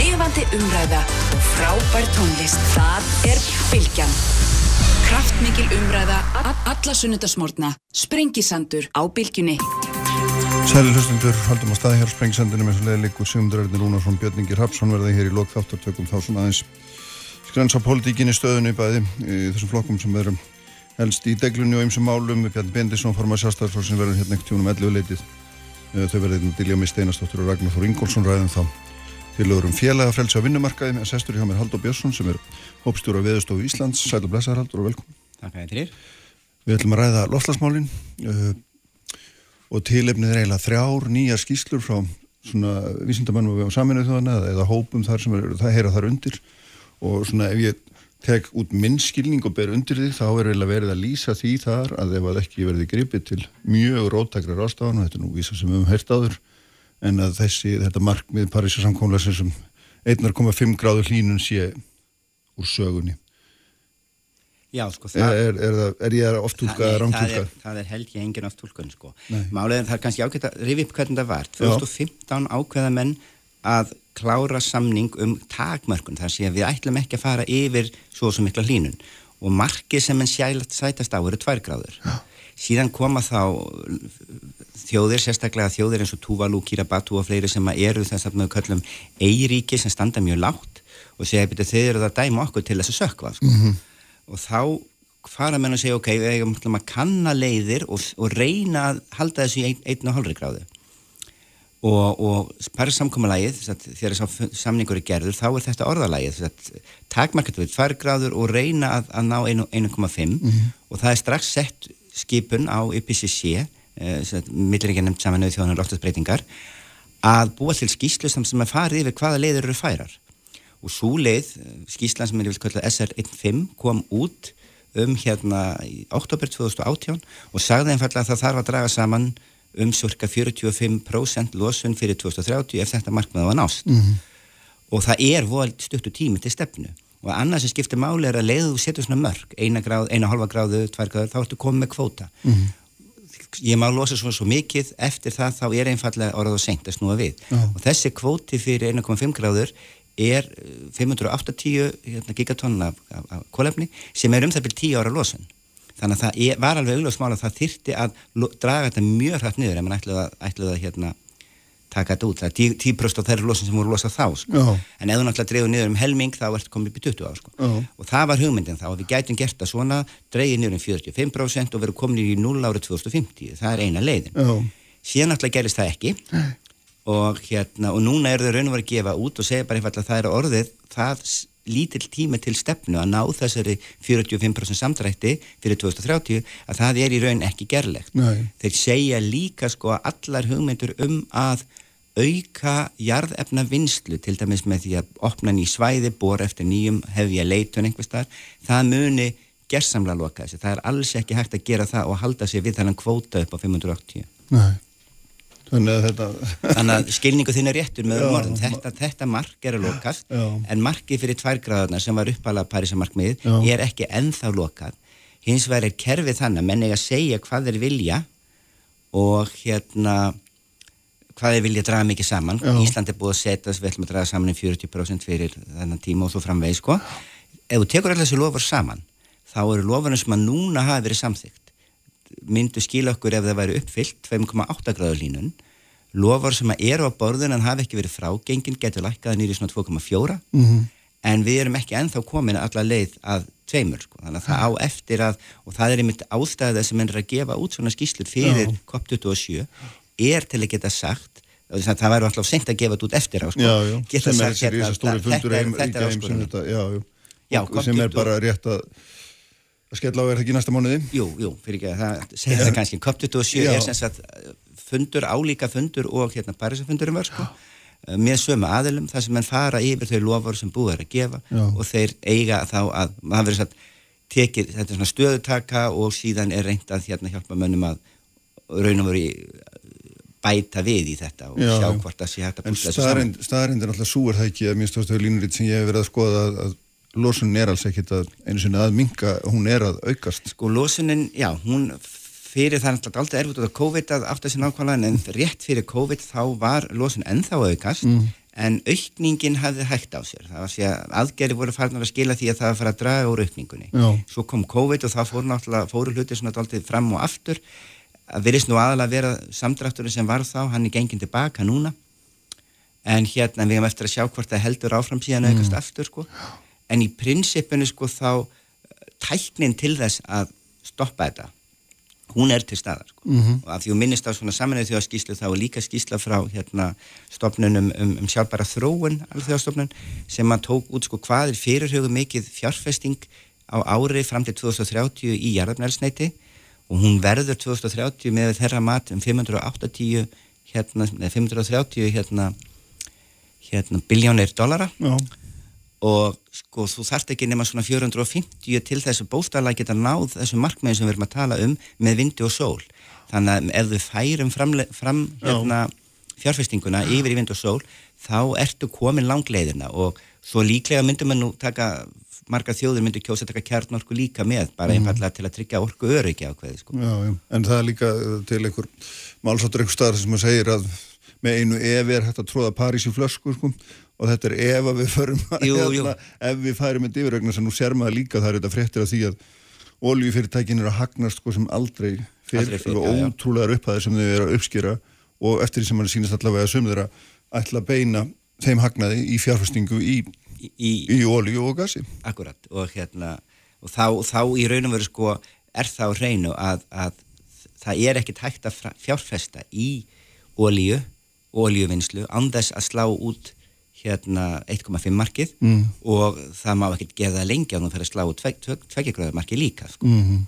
lifandi umræða og frábær tónlist. Það er Bilgjan. Kraftmikil umræða, alla sunnudasmórna. Sprengisandur á Bilgjunni. Sæli hlustundur, haldum á staði hér með svo leiðleikur Sigmundur Erðin Rúnarsson, Björningi Rapsson verði hér í lok þáttartökum þá svona aðeins skrensa pólitíkinni stöðunni bæði í þessum flokkum sem verum helst í deglunni og ymsum málum Bjarni Bendisson formar sjálfstæðarflokk sem verður hérna ekkert tjónum 11 leitið þau verður hérna Dilja Mig Steinastóttur og Ragnar Þór Ingólfsson ræðum þá tilögur um félaga frelsi á vinnumarkaði með sestur hjá mér Haldur Björnsson sem er hópstjóra viðstofu Íslands. Sæl og blessaður Haldur og velkom Takk að þér Við ætlum að ræða lofslagsmálin uh, og tilefnið er eiginlega þrjár nýjar skýslur frá svona vísindamannum og saminuð þjóðana eða hópum þar sem er, það heyra þar undir. Og svona ef ég tek út minnskilning og ber undir því þá er eiginlega verið að lýsa því þar að ef að ekki verði gripið til mjög róttakra rástafan og þetta er nú vísa sem við höfum heyrt áður en að þessi, þetta markmið Parísa samkómla sem 1,5 gráður hlínun sé úr sögunni Já, sko, það, er, er, er, er ég oft tólkað eða rámtólkað? Það, það er held ég engin oft tólkað, sko. Málega það er kannski ákveðt að rifi upp hvernig það var. 2015 ákveða menn að klára samning um takmörkun. Það sé að við ætlum ekki að fara yfir svo sem mikla hlínun. Og markið sem menn sjælat sætast á eru tværgráður. Síðan koma þá þjóðir, sérstaklega þjóðir eins og Tuvalu, Kiribati og fleiri sem eru þess að við kallum eiríki sem standa mjög látt og segja að þeir eru það að dæma okkur til þess að sökva, sko. Mm -hmm og þá fara menn að segja ok, við eigum að kanna leiðir og, og reyna að halda þessu í ein, einn og hálfri gráðu og, og bara samkomalægið þegar samningur er gerður þá er þetta orðalægið takmarkat við tvær gráður og reyna að, að ná 1,5 mm -hmm. og það er strax sett skipun á IPCC eh, milliríkja nefnt samanuð þjóðanar loftasbreytingar að búa til skýslu sem að fari yfir hvaða leiður eru færar og svo leið, skíslan sem er yfir kallað SR15 kom út um hérna í oktober 2018 og sagði einfallega að það þarf að draga saman um cirka 45% losun fyrir 2030 ef þetta markmaða var nást mm -hmm. og það er vold stuttu tími til stefnu og annars sem skiptir máli er að leiðu þú setur svona mörg eina gráð, eina halva gráðu, tvær gráðu þá ertu komið með kvóta mm -hmm. Ég má losa svona svo mikið eftir það þá er einfallega orðað og senkt að snúa við oh. og þessi kvóti fyrir 1,5 gráður er 580 eh, hérna, gigatonna af, af, af kólefni sem er um það byrjum 10 ára losun þannig að það er, var alveg augljóðsmál að það þyrti að draga þetta mjög hrætt niður ef mann ætlaði að, ætlaði að hérna, taka þetta út, það er 10% af þeirri losun sem voru losað þá sko. en ef þú náttúrulega dreifur niður um helming þá ertu komið upp í 20 á sko. og það var hugmyndin þá að við gætum gert það svona dreifir niður um 45% og verið komin í 0 árið 2050 það er eina leiðin. Já. síðan náttúrulega gerist það ekki. Og hérna og núna er þau raun og verið að gefa út og segja bara einfallega að það er orðið það lítill tími til stefnu að ná þessari 45% samdrætti fyrir 2030 að það er í raun ekki gerlegt. Nei. Þeir segja líka sko að allar hugmyndur um að auka jarðefna vinslu til dæmis með því að opna ný svæði, bor eftir nýjum hefja leitun einhvers þar, það muni gerðsamla loka þessi. Það er alls ekki hægt að gera það og halda sig við þannig kvóta upp á 580. Nei. Þannig að, þetta... Þannig að skilningu þinn er réttur með um orðin. Þetta, þetta mark er að lokast já. en markið fyrir tværgráðarna sem var uppalað Parísamarkmið er ekki enþá lokað. Hins vegar er kerfið þannig að menn eiga að segja hvað þeir vilja og hérna hvað þeir vilja draga mikið saman. Já. Ísland er búið að setja þess að við ætlum að draga saman í 40% fyrir þennan tíma og þú framvegið sko. Ef þú tekur alltaf þessu lofur saman þá eru lofurinn sem að núna hafi verið samþygt myndu skila okkur ef það væri uppfyllt 2,8 gráður línun lofar sem að eru á borðun en hafi ekki verið frágengin getur lækkaða nýri svona 2,4 mm -hmm. en við erum ekki enþá komin alla leið að tveimur sko. þannig að það á eftir að og það er einmitt ástæða sem er að gefa út svona skýslur fyrir COP27 er til að geta sagt það væri alltaf sent að gefa þetta út eftir á sko. já, já. geta sagt hérna, þetta er, þetta er áskorunum sem er bara rétt að að skella á er það ekki næsta mánuði? Jú, jú, fyrir ekki að það segja það kannski COP27 er sem sagt fundur, álíka fundur og hérna Parísafundurum var sko Já. með sömu aðilum þar sem mann fara yfir þau lofur sem búið er að gefa Já. og þeir eiga þá að maður verður satt tekið þetta svona stöðutaka og síðan er reynd að hérna hjálpa mönnum að raun og veri bæta við í þetta og Já. sjá hvort það sé hægt að púsla þessu saman. En staðarind er alltaf súar það ekki að stóðst að línuritt sem ég hef verið að skoða að losunin er alls ekkit að einu sinni að minga, hún er að aukast. Sko losunin, já, hún fyrir það er alltaf erfitt út af COVID að aftur sér nákvæmlega en rétt fyrir COVID þá var losun ennþá aukast mm. en aukningin hafði hægt á sér. Það var því að aðgerri voru farnar að skila því að það var að fara að draga úr aukningunni. Já. svo kom COVID og það fóru náttúrulega fóru hluti svona dálítið fram og aftur. Að verðist nú aðalega að vera samdrátturinn sem var þá, hann er gengin tilbaka núna. En hérna við hefum eftir að sjá hvort það heldur áfram síðan aukast aftur sko en í prinsipinu sko þá tæknin til þess að stoppa þetta hún er til staðar sko. og að því þú minnist á svona saminuð þjóðskíslu þá er líka skísla frá hérna stopnunum um, um sjálfbara þróun alþjóðstofnun sem að tók út sko hvað er fyrirhugum mikið fjárfesting á ári fram til 2030 í jarðarnælsneiti og hún verður 2030 með þeirra mat um 580 hérna, nei, 530 hérna hérna biljónir dollara. Já, og sko þú þarft ekki nema svona 450 til þessu bóstalega geta náð þessu markmiðin sem við erum að tala um með vindi og sól. Þannig að ef við færum fram, fram hérna, fjárfestinguna yfir í vind og sól þá ertu komin langleiðina. Og svo líklega myndum við nú taka marga þjóður myndu kjósa að taka kjarnorku líka með bara einfallega til að tryggja orku öryggi ákveði sko. já, já, en það er líka uh, til einhver málsáttur einhver staðar sem að segir að með einu ef er hægt að tróða París í flösku sko, og þetta er ef að við förum að Jú, jú. hérna, ef við færum með yfirregna sem nú sér maður líka það er þetta fréttir af því að oljufyrirtækin eru að hagnast sko, sem aldrei fyrr, og ótrúlegar upphæðir sem þau eru að uppskýra og eftir því sem mann sýnist allavega að sömu þeirra ætla að beina þeim hagnaði í fjárfestingu í, í, í, í olju og gasi. Akkurat og hérna og þá, þá í raun og veru sko er það á hreinu að, að það er ekkit hægt að fjárfesta í olíu, olíuvinnslu án þess að slá út hérna 1,5 markið Mm. og það má ekkit gera það lengi að þú fyrir að slá út tveggjagröða markið líka sko. mm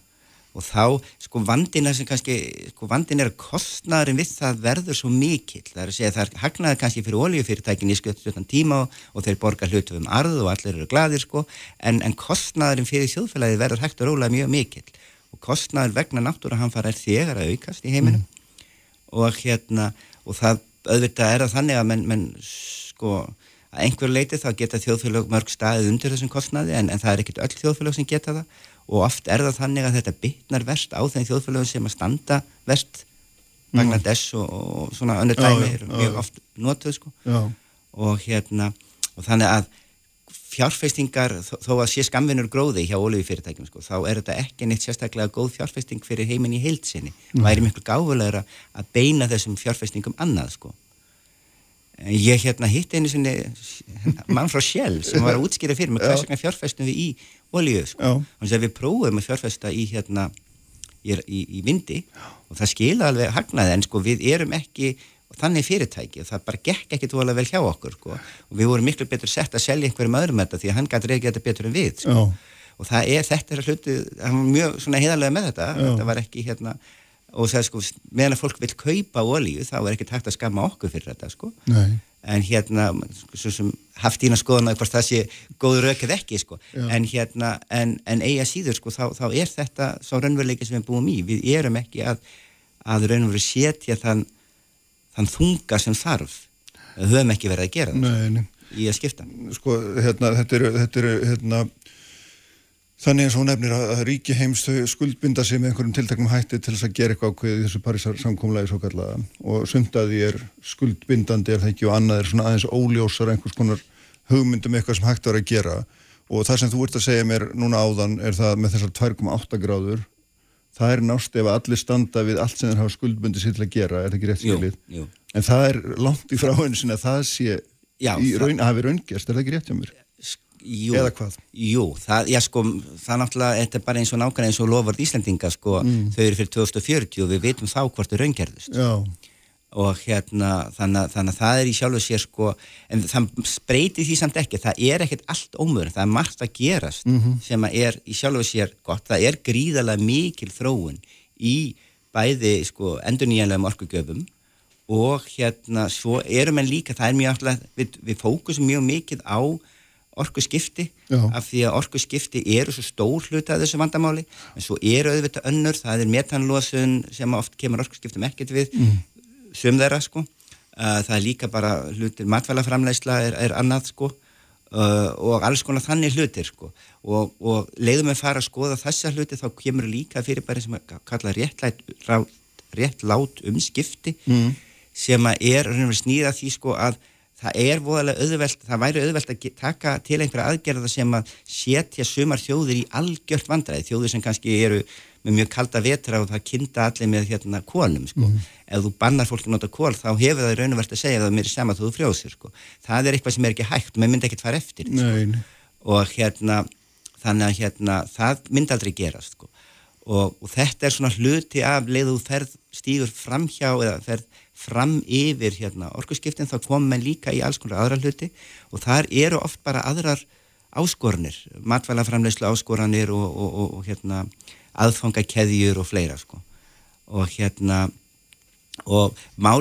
og þá sko vandin er sem kannski sko vandin er að kostnaðurinn við það verður svo mikill. Það er að segja það er hagnaði kannski fyrir oljufyrirtækin í skjöldstjórnan tíma og, og þeir borga hlutu um arð og allir eru gladir sko. En, en kostnaðurinn fyrir þjóðfélagi verður hægt og rólega mjög mikill. Og kostnaður vegna náttúruhamfara er þegar að aukast í heiminum. Og hérna og það auðvitað er það þannig að menn, menn sko að einhver leiti þá geta þjóðfélag mörg staðið undir þessum kostnaði en, en það er ekkit öll þjóðfélag sem geta það. Og oft er það þannig að þetta bitnar verst á þeim þjóðfélagum sem að standa verst. Bangladesh og, og svona önnur dæmi já, mjög oft notuð sko. Já, og hérna og þannig að fjárfestingar þó, að sé skamvinur gróði hjá olíufyrirtækjum sko, þá er þetta ekki neitt sérstaklega góð fjárfesting fyrir heiminn í heilsinni og væri miklu gáfulegra að beina þessum fjárfestingum annað sko ég hérna hitt einu sinni mann frá Shell sem var að útskýra fyrir mig hvers vegna fjárfestum við í olíu sko. Já. við prófum að fjárfesta í hérna í, í, í vindi og það skila alveg hagnaði en sko við erum ekki þannig fyrirtæki og það bara gekk ekki tóla vel hjá okkur sko. og við vorum miklu betur sett að selja einhverjum öðrum þetta því að hann gæti reyði þetta betur en við sko. já, og það er þetta er að hluti hann var mjög svona heiðarlega með þetta þetta var ekki hérna og það sko meðan að fólk vil kaupa olíu þá er ekki takt að skamma okkur fyrir þetta sko. Nei. En hérna svo sem haft ína skoðan að hvort það sé góð rökið ekki sko. Já. en hérna en, en eiga síður sko þá, þá er þetta svo raunveruleiki sem við búum í. Við erum ekki að, að raunverulega setja þann, þann þunga sem þarf. Við höfum ekki verið að gera það Nei, nei. í að skipta. Sko, hérna, þetta eru, þetta eru hérna, þannig eins og hún nefnir að, ríki heims þau skuldbinda sig með einhverjum tiltaknum hætti til þess að gera eitthvað ákveðið í þessu Parísar samkomlagi svo kallaða og sumt að því er skuldbindandi er það ekki og annað er svona aðeins óljósar einhvers konar hugmyndum eitthvað sem hægt var að gera og það sem þú ert að segja mér núna áðan er það með þessar 2,8 gráður það er nást ef allir standa við allt sem þeir hafa skuldbundi sér til að gera, er það ekki rétt skilið? En það er langt í frá einu sinni að það sé Já, í raun, hafi raungerst, er það ekki rétt hjá mér? Jú, Eða hvað? Jú, það, já sko, það náttúrulega, þetta er bara eins og nákvæmlega eins og lofvörð Íslandinga sko, Mm. þau eru fyrir 2040 og við vitum þá hvort þau raungerðust. Já, og hérna, þannig, að- þannig að það er í sjálfu sér sko, en það breytir því samt ekki, það er ekkert allt ómur, það er margt að gerast sem að er í sjálfu sér gott, það er gríðalega mikil þróun í bæði sko endurnýjanlegum orkugjöfum og hérna svo erum en líka, það er mjög alltaf, við, við fókusum mjög mikið á orkuskipti Já. af því að orkuskipti eru svo stór hluta af þessu vandamáli en svo eru auðvitað önnur, það er metanlósun sem oft kemur orkuskiptum ekkert við mm. þeirra sko það er líka bara hlutir matvælaframleysla er, er annað sko og alls konar þannig hlutir sko og, og leiðum við fara að skoða þessa hluti þá kemur líka fyrir bara sem að kalla réttlæt, rétt lát umskipti mm. sem að er snýða því sko að það er voðalega auðvelt, það væri auðvelt að taka til einhverja aðgerða sem að setja sumar þjóðir í algjört vandræði, þjóðir sem kannski eru með mjög kalda vetra og það kynnta allir með hérna kólum sko. Mm. Ef þú bannar fólk að nota kól þá hefur það raunverðt að segja að það er mér sama þú frjóðsir sko. Það er eitthvað sem er ekki hægt, maður myndi ekkert fara eftir sko. og hérna þannig að hérna það myndi aldrei gerast sko. og, og þetta er svona hluti af leiðu ferð stígur framhjá eða ferð fram yfir hérna, orkusskiptin þá komum við líka í alls konar aðra hluti og þar eru oft bara aðrar áskorunir, matvælaframleyslu áskorunir og, og, og hérna, aðfangakeðjur og fleira sko. og hérna og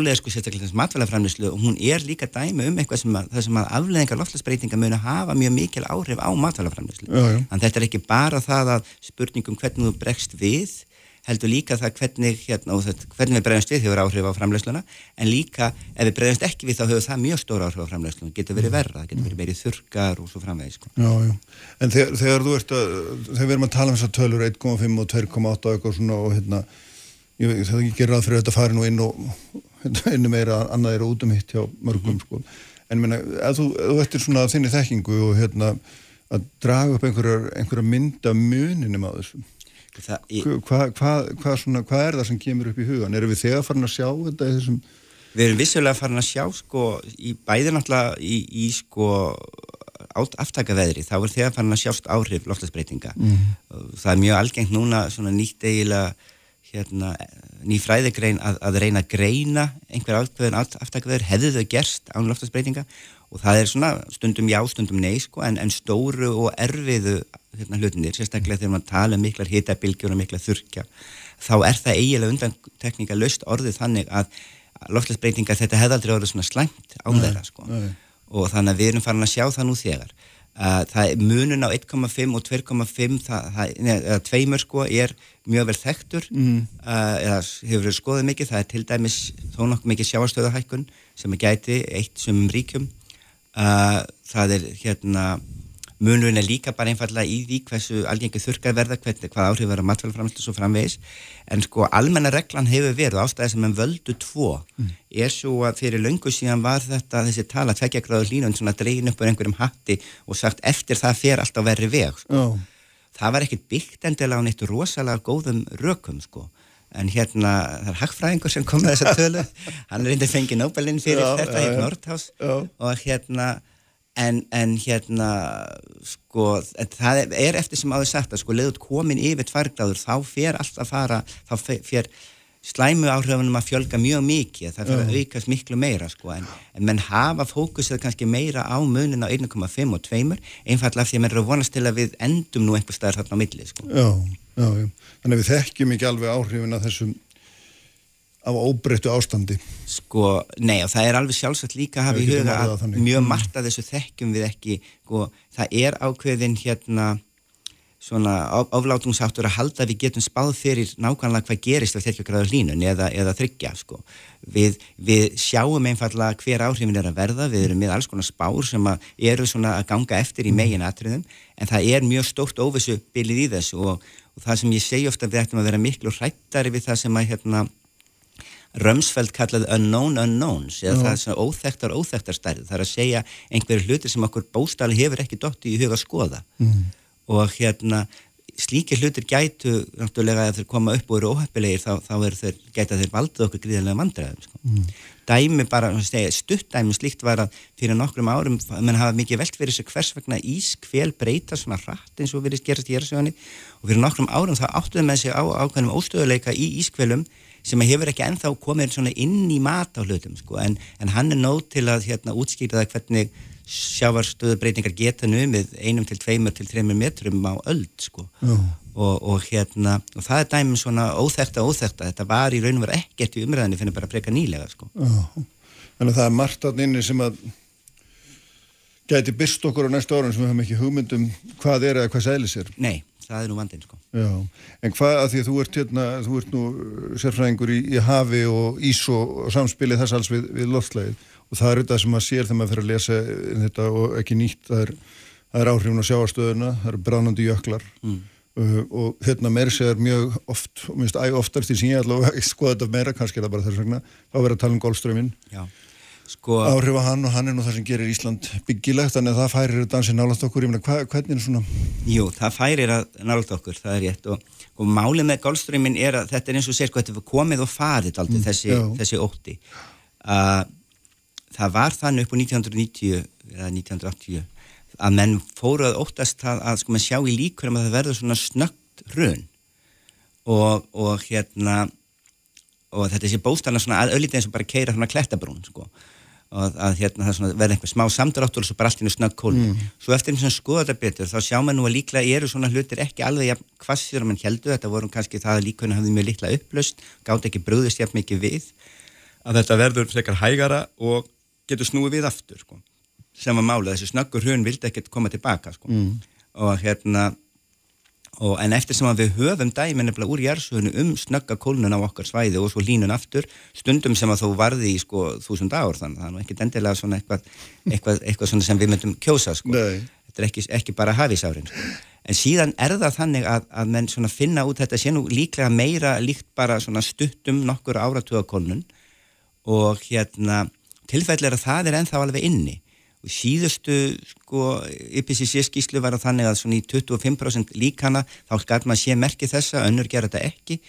er sko sérstaklega þess matvælaframleyslu og hún er líka dæmi um eitthvað sem að, sem að afleðingar loftlagsbreytinga muni hafa mjög mikil áhrif á matvælaframleyslu en þetta er ekki bara það að spurningum hvernig þú bregst við heldur líka það hvernig, hérna, þetta, hvernig við bregðast við hefur áhrif á framleysluna en líka ef við bregðast ekki við þá hefur það mjög stóra áhrif á framleysluna, getur verið verða, getur verið meiri þurkar og svo framvegis. Sko. Já, já, en þegar, þegar þú ert að, þegar við erum að tala um þessar tölur 1,5 og 2,8 og eitthvað svona og hérna, ég veit það gerir að fyrir þetta fari nú inn og hérna, inn meira annað er út um hitt hjá mörgum mm. sko, en minna, ef þú, þú ættir svona þinni þekkingu og hérna að draga upp einhverja, einhverja mynda muninum á þessum Hvað hva, hva, hva er það sem kemur upp í hugan? Erum við þegar farin að sjá þetta þessum... Við erum vissulega farin að sjá sko í bæði náttúrulega í, í sko aftakaveðri, þá er þegar farin að sjást áhrif loftasbreytinga. Mm. Það er mjög algengt núna nýtt eiginlega hérna, ný fræðigrein að, að reyna að greina einhver ákveðin aftakaveður, hefðu þau gerst án loftasbreytinga og það er svona stundum já, stundum nei sko, en, en stóru og erfiðu hérna, hlutinir, sérstaklega þegar maður tala um miklar hitabilgjur og miklar þurkja þá er það eiginlega undan tekníka löst orðið þannig að loftlæsbreytinga þetta hefði aldrei orðið svona slæmt á þeirra sko. og þannig að við erum farin að sjá það nú þegar það er munun á 1,5 og 2,5 eða tveimur sko er mjög vel þekktur. Mm. uh, eða hefur verið skoðið mikið, það er til dæmis þó nokkuð mikið sjáarstöðahækkun sem er gæti eitt sem ríkjum. Uh, það er hérna munurinn er líka bara einfallega í því hversu algengi þurkar verða, hvað, hvað áhrif verða matfælaframslu svo framvegis en sko almenna reglan hefur verið ástæði sem en völdu tvo mm. er svo að fyrir löngu síðan var þetta þessi tala tveggja gráður línun svona dregin upp á einhverjum hatti og sagt eftir það fer alltaf verri veg sko. oh. það var ekkit byggt endilega á neitt rosalega góðum rökum sko en hérna það er Hagfræðingur sem kom með þessa tölu hann er reyndið fengið Nobelinn fyrir já, þetta í Nordhaus og hérna En, en hérna sko, en það er eftir sem áður sagt að sko leðut komin yfir tværgráður þá fer alltaf að fara þá fer slæmu áhrifunum að fjölga mjög mikið, það fyrir að aukast miklu meira sko, en, en menn hafa fókusið kannski meira á munin á 1,5 og 2 einfallega af því að menn eru vonast til að við endum nú einhver staðar þarna á milli sko. Já, já, já, þannig að við þekkjum ekki alveg áhrifin að þessum af óbreyttu ástandi. Sko, nei og það er alveg sjálfsagt líka að hafa í huga að mjög margt að þessu þekkjum við ekki. Sko, það er ákveðin hérna svona oflátungsáttur að halda að við getum spáð fyrir nákvæmlega hvað gerist 30 gráður línun eða, eða þryggja sko. við, við sjáum einfallega hver áhrifin er að verða, við erum með alls konar spár sem að eru svona að ganga eftir í megin atriðum en það er mjög stórt óvissu bilið í þessu og, og það sem ég segi ofta við ættum að vera miklu hrættari við það sem að hérna Römsfeld kallað unknown unknowns eða Já. það er svona óþektar óþektar stærð það er að segja einhverju hluti sem okkur bóstali hefur ekki dotti í huga að skoða mm. og hérna slíkir hlutir gætu náttúrulega að þeir koma upp og eru óheppilegir þá, þá þeir, gæta þeir valdið okkur gríðarlega vandræðum sko. mm. dæmi bara, stuttdæmi slíkt var að fyrir nokkrum árum menn hafa mikið velt fyrir sig hvers vegna ískvél breyta svona rætt eins og verið gerast í jæðarsögunni og fyrir nokkrum árum þá áttuðu með sig á ákveðnum óstöðuleika í ískvélum sem hefur ekki enþá komið inn í mat á hlutum sko. en, en hann er nót til að hérna, útskýra það hvernig sjávarstöðubreytingar geta numið einum til tveimur til þreimur metrum á öll sko. og, og hérna og það er dæmum svona óþekta óþekta þetta var í raun og veru ekkert í umræðinu finnir bara að breyka nýlega sko. Þannig að það er margt að inni sem að gæti byrst okkur á næsta árun sem við höfum ekki hugmyndum hvað er eða hvað sælis er Nei það er nú vandinn sko. Já, en hvað að því að þú ert hérna, þú ert nú uh, sérfræðingur í, í hafi og ís og, samspilið þess alls við, við loftlægið og það er þetta sem maður sér þegar maður fyrir að lesa þetta og ekki nýtt, það er, er áhrifun á sjáarstöðuna, það eru bránandi jöklar mm. uh, og hérna meir sér mjög oft, og minnst æg oftar því sem ég allavega skoða þetta meira, kannski er það bara þess vegna, þá verður að tala um golfströminn. Já sko, áhrif á hann og hann er nú það sem gerir Ísland byggilegt þannig að það færir dansi nálast okkur. Ég meina hva, hvernig er svona Jú, það færir að nálast okkur, það er rétt. Og, og málið með golfströmmin er að þetta er eins og sér sko, þetta er komið og farið aldrei mm, þessi, þessi ótti. Uh, það var þannig upp á 1990 eða 1980 að menn fóru að óttast að, að sko maður sjá í líkur að það verður svona snögt hrun. Og, og hérna og þetta sé bóstana svona að öllítið eins og bara keira svona klættabrún sko og að hérna það verði einhver smá samdráttur og svo bara allt inn og snögg kól mm. svo eftir eins og skoða þetta betur þá sjá maður nú að líklega eru svona hlutir ekki alveg jafn hvassir og mann heldur þetta voru kannski það að líkuna hafði mjög litla upplöst gátt ekki brúðist jafn mikið við að þetta verður frekar hægara og getur snúið við aftur sko sem var málið, þessi snöggur hrun vildi ekkert koma tilbaka sko. mm. og hérna og, en eftir sem að við höfum dæmi nefnilega úr jærsögunu um snögga kólnun á okkar svæði og svo línun aftur stundum sem að þó varði í sko þúsund ár þannig að það er nú ekkert endilega svona eitthvað, eitthvað, eitthvað svona sem við myndum kjósa sko. þetta er ekki, ekki bara hafísárin sko. en síðan er það þannig að, að menn svona finna út þetta sé nú líklega meira líkt bara svona stuttum nokkur áratuga kólnun og hérna tilfell er að það er ennþá alveg inni og síðustu sko IPCC skíslu var að þannig að svona í 25% líkana þá skar maður sé merkið þessa, önnur gera þetta ekki.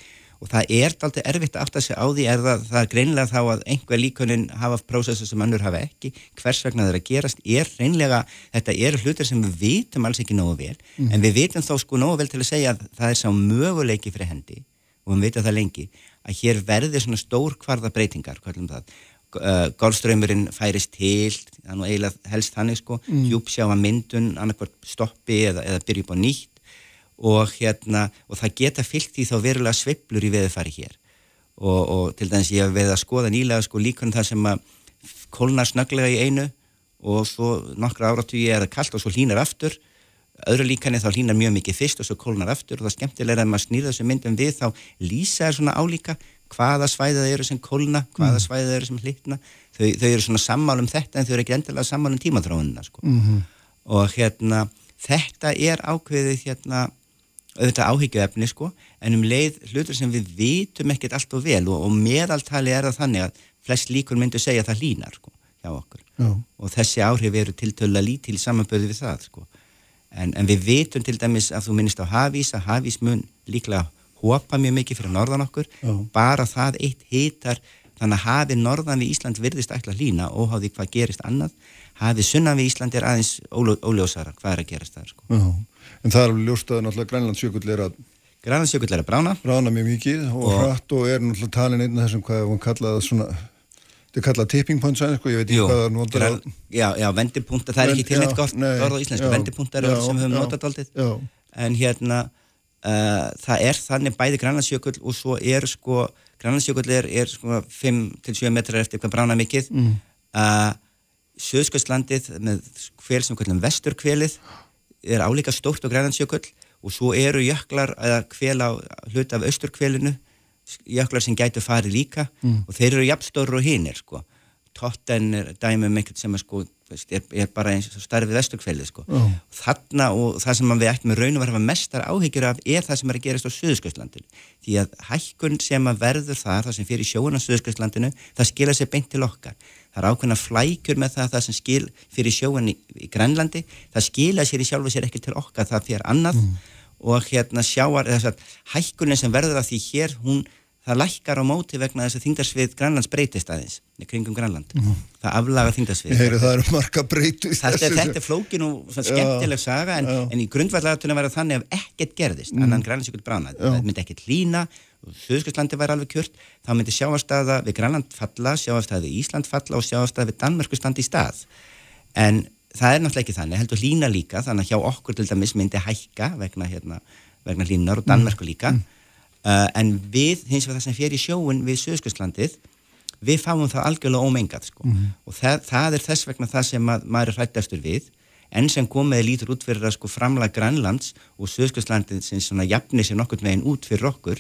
Og það er alltaf erfitt að afta sig á því er það, það er greinlega þá að einhver líkunin hafa prósessu sem önnur hafa ekki. Hvers vegna það er að gerast? Er reynlega, þetta eru hlutir sem við vitum alls ekki nógu vel, mm. en við vitum þá sko nógu vel til að segja að það er sá möguleiki fyrir hendi og við vitum það lengi að hér verði svona stór kvarða breytingar, hvað er um það uh, golfströymurinn færist til það er nú eiginlega helst þannig sko. Mm. djúpsjáa myndun, annarkvært stoppi eða, eða byrja upp á nýtt. Og hérna, og það geta fyllt í þá verulega sveiblur í veðufari hér. Og, og til dæmis ég hef veið að skoða nýlega sko líkunum það sem að kólnar snöglega í einu og svo nokkra áratvíi er það kallt og svo hlínar aftur. Öðru líkani þá hlínar mjög mikið fyrst og svo kólnar aftur og það er skemmtilega að maður snýða þessu myndum við þá lýsa er svona álíka hvaða svæðið eru sem kólna, hvaða mm. svæðið eru sem hlitna, þau, þau eru svona sammál um þetta en þau eru ekki endilega sammál um tímaþróunina sko. mm -hmm. og hérna þetta er ákveðið hérna auðvitað áhyggjuefni sko en um leið hlutur sem við vitum ekkert allt og vel og, og meðaltali er það þannig að flest líkur myndu segja að það línar sko hjá okkur Já. og þessi áhrif eru tiltöla lítil samanböðu við það sko en, en við vitum til dæmis að þú minnist á hafís að hafís mun líklega hópa mjög mikið fyrir norðan okkur. Já. bara það eitt hitar þannig að hafi norðan við Ísland virðist ætla hlýna óháði hvað gerist annað hafi sunnan við Ísland er aðeins óljósara hvað er að gerast það sko. En það er alveg ljóstaði náttúrulega Grænlandsjökull er að Grænlandsjökull er að brána. Brána mjög mikið og, og hratt og er náttúrulega talin einn af þessum hvað hún kallaði svona Þetta er kallað tipping point sæn, sko, ég veit ekki Jú, hvað það er notað á... Já, já, vendipunta, það er ekki tilnætt gott orð á íslensku, vendipunta er orð sem við höfum notað aldrei, en hérna, Uh, það er þannig bæði Grænlandsjökull og svo er sko Grænlandsjökull er, er sko 5-7 metrar eftir eitthvað brána mikið mm. uh, eh, Söðskvæslandið með hvel sem kallum vesturkvelið er álíka stórt á Grænlandsjökull og svo eru jöklar eða hvel á hlut af austurkvelinu jöklar sem gætu farið líka mm. og þeir eru jafnstóru og hinnir sko Totten er dæmum eitthvað sem er sko er, er bara eins og starfið vesturkvelið sko. oh. þarna og það sem við ættum raun og verða mestar áhyggjur af er það sem er að gerast á Suðurskjöldlandinu því að hækkun sem að verður þar það sem fyrir sjóun á Suðurskjöldlandinu það skilja sér beint til okkar það er ákveðna flækjur með það það sem skil fyrir sjóun í, í Grænlandi það skilja sér í sjálfu sér ekki til okkar það fyrir annað mm. og hérna sjáar þess að hækkunin sem verður að því hér hún það lækkar á móti vegna þess að þingdarsvið Grænlands breytist aðeins kringum Grænland. Mm. það aflaga þingdarsvið Heyri, það marga breytu þetta, þetta er flókin og skemmtileg saga en, en í grundvallatunum verður þannig að ekkert gerðist mm. annan Grænlands ykkur brána það myndi ekkert lína Þauðskjölslandi væri alveg kjört þá myndi sjáastæða við Grænland falla sjáastæða við Ísland falla og sjáastæða við Danmörku standi í stað. En það er náttúrulega ekki þannig heldur lína líka þannig að hjá okkur til dæmis myndi hækka vegna, hérna, vegna línar og Danmörku líka. Mm. Uh, en við, hins vegar það sem í sjóun við Suðskjöldlandið, við fáum það algjörlega ómengað sko. Mm -hmm. og það, það er þess vegna það sem að, maður er hrætt eftir við, enn sem komið lítur út fyrir að sko framlega Grænlands og Suðskjöldlandið sem svona jafnir sér nokkur meginn út fyrir okkur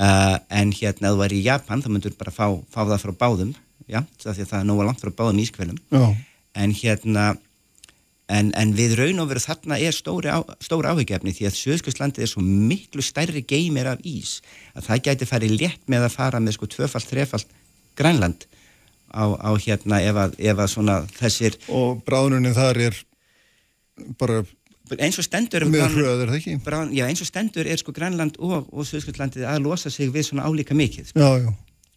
uh, en hérna að þú væri í Japan þá myndur bara fá, fá það frá báðum já, það er nóga langt frá báðum ískvelum oh. en hérna En, en við raun og veru þarna er stóri áhugjefni því að Suðskjöldslandi er svo miklu stærri geymir af ís að það gæti farið létt með að fara með sko tvöfalt, þrefalt Grænland á, á hérna ef að, ef að svona þessir og bráðunin þar er bara eins og stendur með hröður það ekki brán, já, eins og stendur er sko Grænland og, og Suðskjöldslandið að losa sig við svona álíka mikið sko. já, já.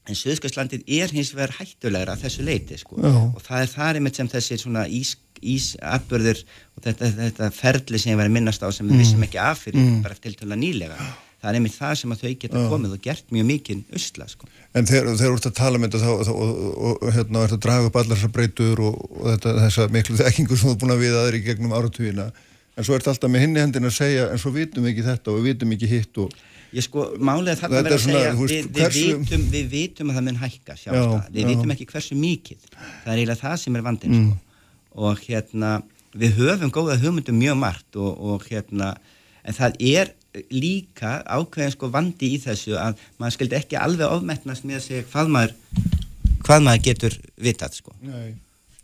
En Suðskjöldslandið er hins vegar hættulegra þessu leiti sko. Já. og það er þar einmitt sem þessi svona ís, ísatbörður og þetta, þetta ferli sem ég var að minnast á sem við vissum ekki af fyrir Mm. bara til tölulega nýlega það er einmitt það sem að þau geta komið og gert mjög mikið usla sko. En þegar þeir eru að tala um þetta þá, þá, og, og, og hérna er að draga upp allar þessar breytur og, og þetta, þessa miklu þekkingu sem þú er búin að við aðri gegnum áratugina en svo er þetta alltaf með hinni hendin að segja en svo vitum við ekki þetta og við vitum ekki hitt og Ég sko, málega þarna verður er að segja veist, við, við, hversu- vitum, við vitum að það mun hækka Já, sjálfstæða, við já. vitum ekki hversu mikið það er eiginlega það sem er vandinn sko. og hérna, við höfum góða hugmyndum mjög margt og, og hérna, en það er líka ákveðin sko vandi í þessu að maður skildi ekki alveg ofmetnast með að segja hvað maður hvað maður getur vitað sko Nei.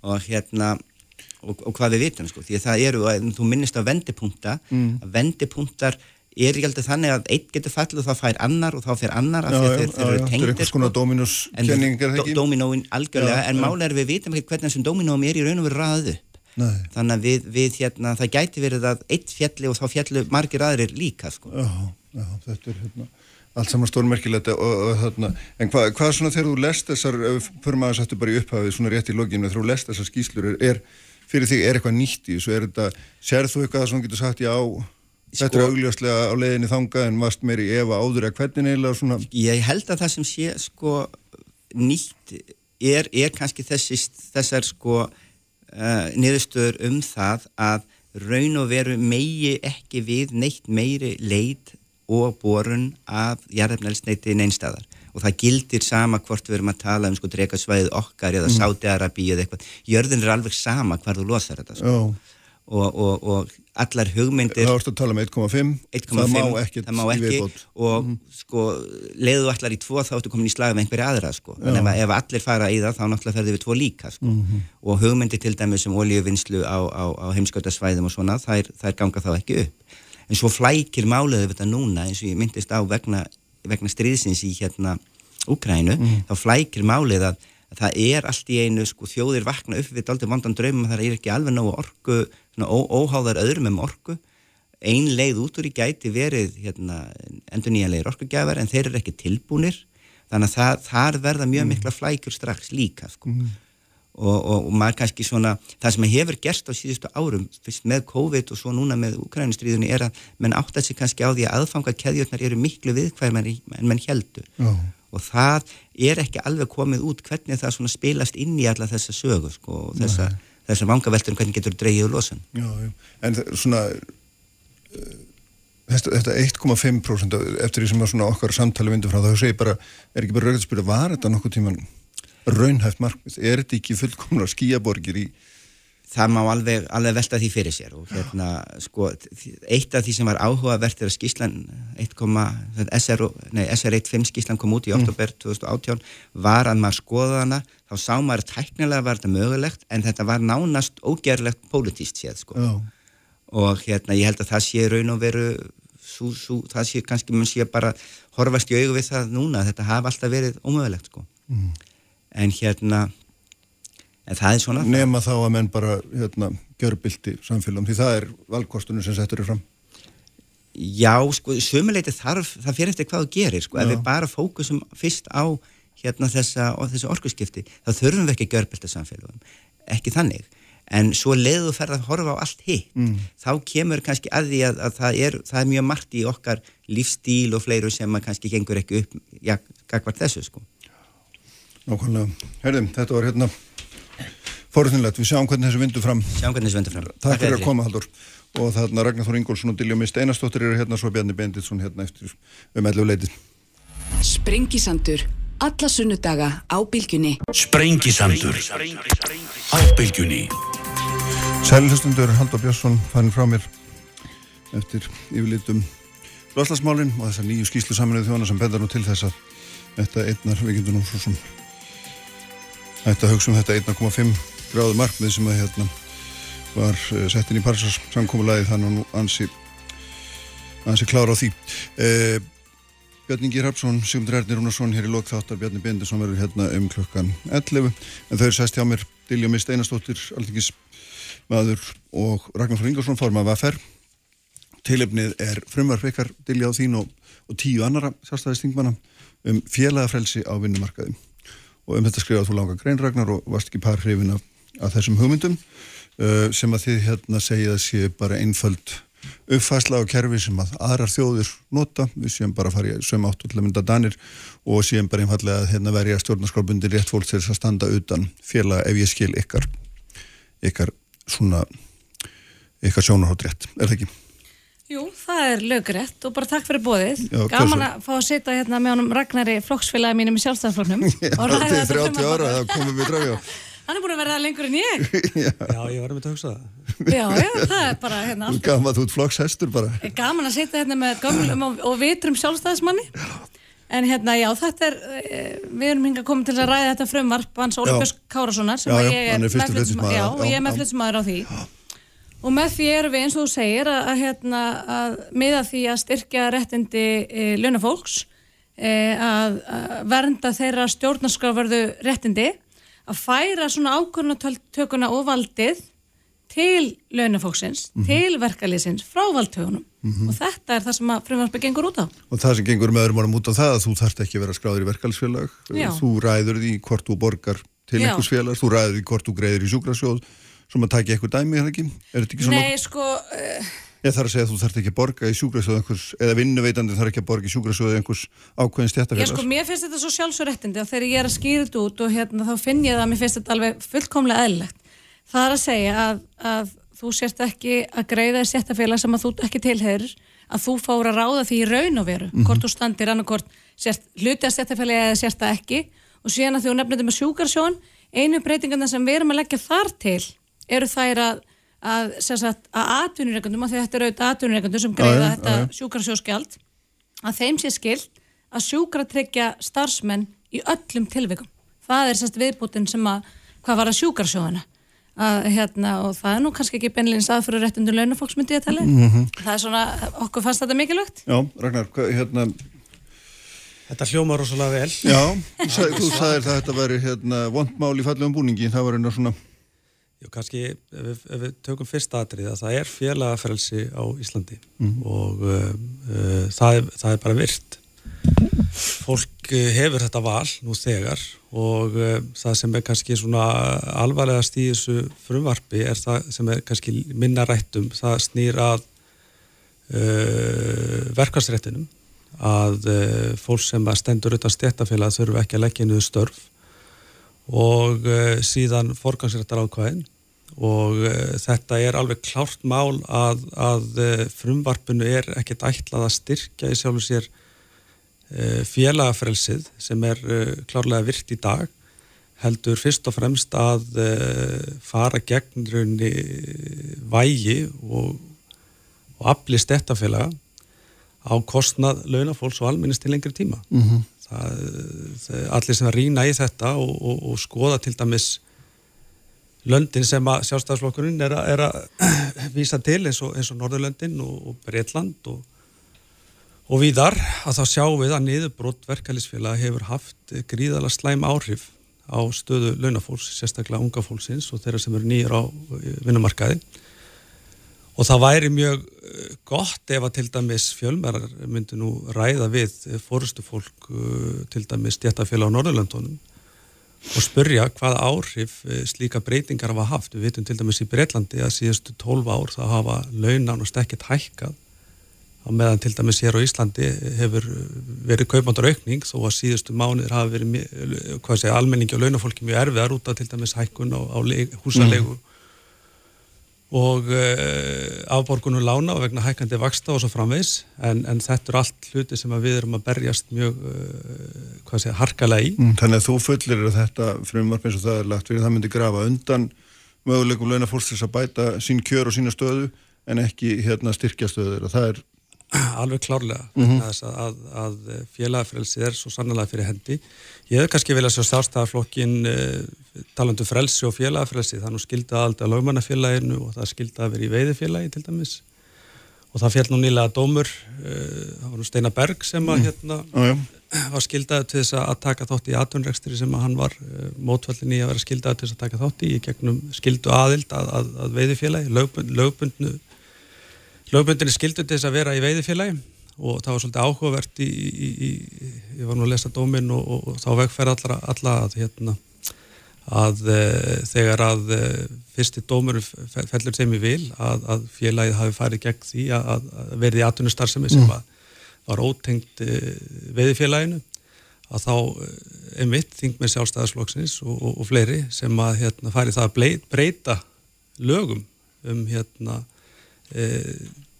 og hérna og, og hvað við vitum sko, því að það eru þú minnist á vendipunkta Mm. að vendipunktar er ekki alltaf þannig að einn getur fallið og þá fær annar og þá fer annar af því að þeir, þeir eru er eitthvað svona sko. dóminuskenning er það En ekki? dó- Dóminóin algjörlega, Já, en málega er við vitum ekki hvernig þessum dóminóum er í raun og veru raðað upp Nei. þannig að við, við hérna, það gæti verið að eitt fjalli og þá fjallu margir aðrir líka sko. Já, já, þetta er hérna allt saman stórmerkilegt þarna en hvað hva svona þegar þú lest þessar fyrir maður sættu bara í upphafið svona rétt í loginu þegar þú lest þessar skýslur er, er fyrir þig er eitthvað nýtt í þessu er þetta, sérð þú eitthvað sem þú getur sagt já, þetta er Sko- augljóslega á leiðinni þangað en varst meiri efa áður eða hvernig eiginlega svona Ég held að það sem sé sko nýtt er, er kannski þessi, þessar sko uh, niðurstöður um það að raun og veru megi ekki við neitt meiri leit og borun af jarðefnælsneiti neinstæðar og það gildir sama hvort við erum að tala um sko drekasvæðið okkar eða mm. Sáti-Arabi eða eitthvað, jörðin er alveg sama hvar þú losar þetta sko. já, og, og, og allar hugmyndir. Þá ertu að tala um 1,5 1,5 það má ekkert það má ekki og sko leiðu allar í tvo þá ertu komin í slag með einhverja aðra sko. En ef, ef allir fara í það þá náttúrulega ferði við tvo líka sko. Og hugmyndir til dæmis um olíuvinnslu á, á, á heimskautasvæðum og svona þær, þær ganga þá ekki upp. En svo flækir máliðu þetta núna eins og ég myndist á vegna, vegna stríðsins í hérna Úkrænu þá flækir málið að, að það er allt í einu sko þjóðir vakna upp við daldið vondan draumum að það er ekki alveg nógu ó, óháðar öðrum um orku ein leið út úr í gæti verið hérna, endur nýjanlegir orkugjafar en þeir eru ekki tilbúnir. Þannig að það, þar verða mjög mikla flækjur strax líka sko. og, og, og maður kannski svona það sem hefur gerst á síðustu árum fyrst með COVID og svo núna með Ukrænustriðunni er að menn átt að sig kannski á því að aðfanga keðjurnar eru miklu viðkvæm en menn heldur Já. og það er ekki alveg komið út hvernig það svona spilast inn í alla þessa sögu sko, og þessa, þessa vangaveltur hvernig getur dreigið úr losun? Já, já. En svona uh, þetta, þetta 1,5% eftir því sem okkar samtali vindur frá þá segir bara, er ekki bara rauðið að spyrja var þetta nokkuð tíman raunhæft markmið? Er þetta ekki fullkomna skíaborgir í það má alveg, alveg velta því fyrir sér og hérna, sko, eitt af því sem var áhugavert er að skíslan 1, SR, nei, SR15 skíslan kom út í oktober 2018 var að maður skoða hana þá sá maður að tæknilega var þetta mögulegt en þetta var nánast ógerlegt pólitíst séð, sko. Já, og hérna, ég held að það sé raun og veru sú, sú, það sé kannski mun sé bara horfast í augu við það núna þetta hafa alltaf verið ómögulegt, sko. En hérna en það er svona nema þá að menn bara hérna, gjörbildi samfélagum því það er valkostunum sem settur þér fram. Já, sko, sömuleiti þarf, það fyrir eftir hvað þú gerir, sko, ef Já. við bara fókusum fyrst á hérna þessa, og þessi orkuskipti, þá þurfum við ekki að görbelta samfélagum, ekki þannig, en svo leiðu þú ferð að horfa á allt hitt, Mm. þá kemur kannski að því að, að það, er, það er mjög margt í okkar lífstíl og fleiru sem kannski gengur ekki upp, já, gagvart þessu, sko. Nákvæmlega. Herðum, þetta var hérna forðunlegt, við sjáum hvernig þessu vindu fram Sjáum hvernig þessu vendur fram. Takk fyrir að koma Haldur og þarna Ragnar Þór Ingólfsson og Dilja Mist Einarstóttir eru hérna svo Bjarni Benditsson hérna eftir um 11 leiti Sprengisandur. Alla sunnudaga á bylgjunni. Sprengisandur. Á bylgjunni. Sælhustundur Haldur Björnsson farin frá mér eftir yfirlitum Loslasmálin og þessar nýju skýslu saminuð þjóna sem bendar nú til þess að þetta einnar, við getum nú svo sem þetta hugsa um þetta 1,5 gráðu markmið sem að hérna var uh, sett inn í Parsas samkómulagi þannig að nú ansi ansi klára á því. Uh, Bjarni Girhapsson, Sigmundur Ernir Rúnarsson hér í lokþáttar, Bjarni Bindesson verður hérna um klukkan 11 en þau eru sæst hjá mér Dilja Mist Einarstóttir, Aldingis maður og Ragnar Frá Ingarsson formað vaffer tilefnið er frumvarf ykkar Dilja á þín og, og tíu annara sjálfstæðistingmanna um félagafrelsi á vinnumarkaði og um þetta skrifaði þú langa grein Ragnar og varst ekki par hrifin af, af þessum hugmyndum uh, sem að þið hérna segja að sé bara einföld uppfæsla á kerfi sem að aðrar þjóður nota, við séum bara að fara í söm til að mynda danir og séum bara einfallega að hérna verja stjórnarskálbundir rétt fólk til þess að standa utan félag ef ég skil ykkar ykkar svona ykkar sjónarhótt rétt, er það ekki? Jú, það er lögrætt og bara takk fyrir bóðið. Já, Gaman að fá að setja hérna með honum Ragnari flokksfélagi mínum í sjálfstæðarfloknum. Já, þetta er 30 ára, það komum við drafjá. Hann er búin að vera það lengur en ég. já. já, ég var um þetta að hugsa það. Já, já, það er bara hérna alltaf. Gaman að þú ert flokkshestur bara. Gaman að setja hérna með gömlum og, og vitrum sjálfstæðismanni. En hérna, já, þetta er, eh, við erum hingað komið til að ræða þetta frumvarp hans Óli Björns Kárassonar sem já, ég er með flutsmaður á því. Og með því erum við eins og þú segir að, að, hérna, að miða því að styrkja réttindi e, launafólks, e, að, að vernda þeirra stjórnarskrafverðu réttindi að færa svona ákvörnatökuna og valdið til launafóksins, mm -hmm. til verkalýsins frá valdtögunum mm -hmm. og þetta er það sem að frumvarpi gengur út á. Og það sem gengur með öðrum árum út á það að þú þarfst ekki að vera skráður í verkalýsfélag, þú ræður því hvort þú borgar til einhvers félags, þú ræður því hvort þú greiður í sjúkrasjóð sem að taka eitthvað dæmi, er það ekki? Er þetta ekki svona? Nei, sko... Uh, Ég þarf að segja að þú þarf ekki að borga í sjúkrasjóðu einhvers, eða vinnuveitandi þarf ekki að borga í sjúkrasjóðu einhvers ákveðin stjættafélags. Ég sko, mér finnst þetta svo sjálfsögrettindi og þegar ég er að skýra þetta út og hérna þá finn ég það að mér finnst þetta alveg fullkomlega eðlilegt. Það er að segja að, að þú sérst ekki að greiða í stjættafélag sem að þú ekki tilherir, að þú fór að ráða því í raun og veru, mm -hmm. hvort þú standir annarkort hluti að stjættafélagi eða sérst að erum að atvinnureikundum, að þetta eru auðvitað atvinnureikundum sem greiða þetta sjúkarsjóskjald, að þeim sé skilt að sjúkratryggja starfsmenn í öllum tilvikum. Það er sérst viðbútin sem að, hvað var að sjúkarsjóðana að, hérna, og það er nú kannski ekki benlins aðfyrir réttundur launafólks myndi ég að tala mm -hmm. það er svona, okkur fannst þetta mikilvægt. Já, Ragnar, hvað, hérna Þetta hljómar rosalega vel. Já, þú sagðir það að þetta væri hérna, vondmál í fallegum búningi, það var einhver svona Jú, kannski ef við, ef við tökum fyrsta atrið að það er félagafrelsi á Íslandi. Mm. og uh, það, er, það er bara virt. Fólk uh, hefur þetta val nú þegar. Og uh, það sem er kannski svona alvarlegast í þessu frumvarfi er það sem er kannski minna rættum, það snýr að uh, verkarsrættinum að fólk sem stendur utan stjættafélag þurfu ekki að leggja niður störf. Og síðan forgangsrættar ákvæðin og uh, þetta er alveg klárt mál að, að uh, frumvarpinu er ekkert ætlað að styrkja í sjálfu sér félagafrelsið sem er klárlega virt í dag heldur fyrst og fremst að fara gegn raunni vægi og, og afli stettafélaga á kostnað launafólks og alminnist til lengri tíma. Mm -hmm það, allir sem að rýna í þetta og, og, og skoða til dæmis löndin sem að sjálfstæðarslokkurinn er, er að vísa til eins og, og Norðurlöndin og Breitland og viðar að þá sjáum við að niðurbrott verkefælisfélag hefur haft gríðala slæm áhrif á stöðu launafólks, sérstaklega unga fólksins og þeirra sem eru nýjur á vinnumarkaði. Og það væri mjög eh, gott ef að til dæmis fjölmærar myndi nú ræða við fórustu fólk eh, til dæmis stjættafélag á Norðurlöndunum og spurja hvað áhrif eh, slíka breytingar hafa haft. Við vitum til dæmis í Breitlandi að síðustu 12 ár það hafa launan og stekkit hækkað á meðan til dæmis hér á Íslandi hefur verið kaupandur aukning þó að síðustu mánuðir hafa verið hvað segja, almenningi og launafólki mjög erfiðar út af til dæmis hækkun á, á húsalegu mm og uh, afborgunum lána og vegna hækandi vaksta og svo framvegs en, en þetta er allt hluti sem við erum að berjast mjög uh, segja, harkalega í. Mm, þannig að þú fullir þetta frumvarp eins og það er lagt fyrir það myndi grafa undan möguleikum launafólksins að bæta sín kjör og sína stöðu en ekki hérna styrkja stöður og það er Alveg klárlega mm -hmm. að, að, að félagafrelsi er svo sannlega fyrir hendi. Ég hef kannski viljað sjá stárstæðarflokkin eh, talandu um frelsi og félagafrelsi, það nú skildi aðalda lögmannafélaginu og það skildi að vera í veiðifélagi til dæmis og það fjall nú nýlega dómur uh, það var nú Steinar Berg sem að mm. hérna já, var skildaður til þess að taka þátt í atunrekstri sem að hann var mótfallin í að vera skildaður til þess að taka þátt í í gegnum skildu aðild að, að, veiðifélagi lögbund, lögbundnu lögbundinni skildu til þess að vera í veiðifélagi og það var svolítið áhugavert í, í, í ég var nú að lesa dómin og, og, og þá vegferð alla, alla að hérna að e, þegar að e, fyrsti dómur fellur þeim í vil að, að félagið hafi farið gegn því að, að verði í atvinnustarfsemi sem mm. var ótengt e, veiðifélaginu að þá einmitt þing með sjálfstæðarsflokksins og, og, og fleiri sem að hérna, farið það að breyta lögum um hérna e,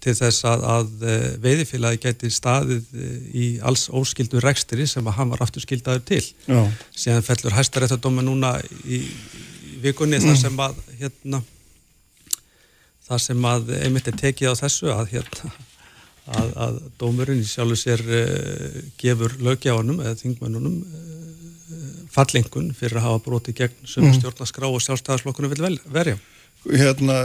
til þess að, að eh, veiðifélagi geti staðið eh, í alls óskildu rekstri sem að hann var aftur skildaður til Já. síðan fellur hæstaréttadóma núna í, í vikunni mm. þar sem að hérna, þar sem að einmitt er tekið á þessu að hérna að, að dómurinn í sjálfu sér uh, gefur lögjáðunum eða þingmennunum uh, fallengun fyrir að hafa broti gegn sem mm. stjórnaskrá og sjálfstæðarslokkunum vil verja Hérna,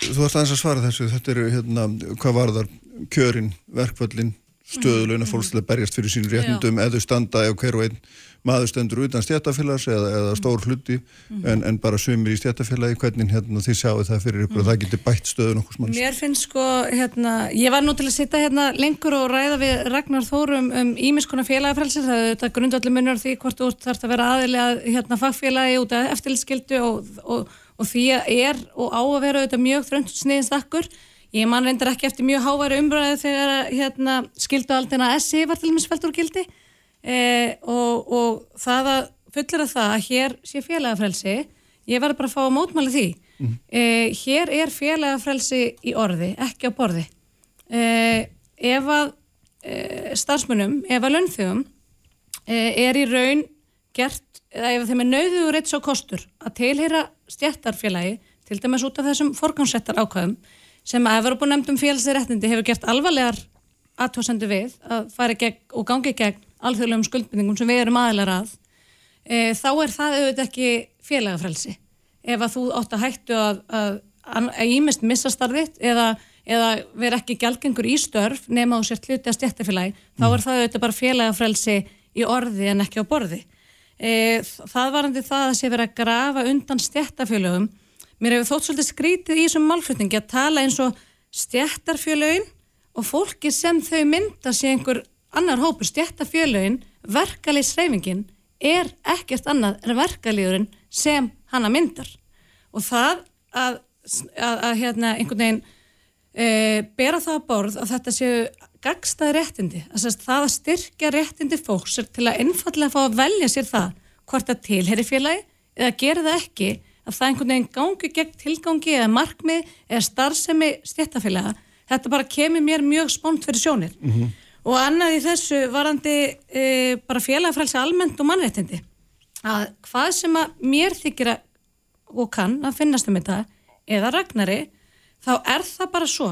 þú ætti aðeins að svara þessu, þetta eru hérna, hvað varðar kjörin, verkvöldin, stöðulegna mm. fólkslega berjast fyrir sín réttundum eða standa eða hver og einn maður stendur utan stjættafélags eða, eða stór hluti mm. en, en bara sumir í stjættafélagi, hvernig hérna, þið sjáu það fyrir ykkur mm. og það getur bætt stöðun okkur smanns. Mér finnst sko, hérna, ég var nú til að sitta hérna lengur og ræða við Ragnar Þórum um ímiskona félagafrælsir, það er þetta grundvalli munur því hvort þú þarfst að vera aðilega hérna, fagfélagi út af eftirlitskildu og, og og því er og á að vera auðvitað mjög þröngt sniðistakkur. Ég man reyndar ekki eftir mjög háværi umbræði þegar hérna, skildualdina SI var til og með sveldur gildi e, og, og það að fullir að það að hér sé félagafrelsi, ég verði bara að fá að mótmála því. Mm. E, hér er félagafrelsi í orði, ekki á borði. E, ef að e, starfsmunum, ef að lönnþjóðum e, er í raun gert eða ef þeim er nauðuður eitt svo kostur að tilheyra stjættarfélagi til dæmis út af þessum forgansettar ákvæðum sem að Evropa nefndum félagsreittindi hefur gert alvarlegar aðtóðsendu við að fara gegn og gangi gegn alþjóðlegum skuldbindingum sem við erum aðlar að e, þá er það auðvitað ekki félagafrelsi ef að þú ótt að hættu að, ímest missa starfið eða, eða vera ekki gælgengur í störf nema þú sért hluti að stjættarfélagi mm. þá er það auðvitað bara félagafrelsi í orði en ekki á borði e, það varandi það að sé verið að grafa undan stjættarfjölögum mér hefur þótt svolítið skrítið í þessum málflutningi að tala eins og stjættarfjölögin og fólki sem þau mynda sé einhver annar hópur. Stjættarfjölögin verkalýsreifingin er ekkert annað en verkalýðurinn sem hana myndar. Og það að, að, að hérna einhvern veginn e, bera það að borð að þetta séu gagstaði réttindi, það að styrkja réttindi fólks til að einfallega fá að velja sér það hvort að tilheri félagi eða gera það ekki að það einhvern veginn gangi gegn tilgangi eða markmið eða starfsemi stjættafélaga þetta bara kemur mér mjög spónt fyrir sjónir. Mm -hmm. og annað í þessu varandi e, bara félagafrælsi almennt og mannréttindi. Að hvað sem að mér þykir að og kann að finnast um þetta eða ragnari þá er það bara svo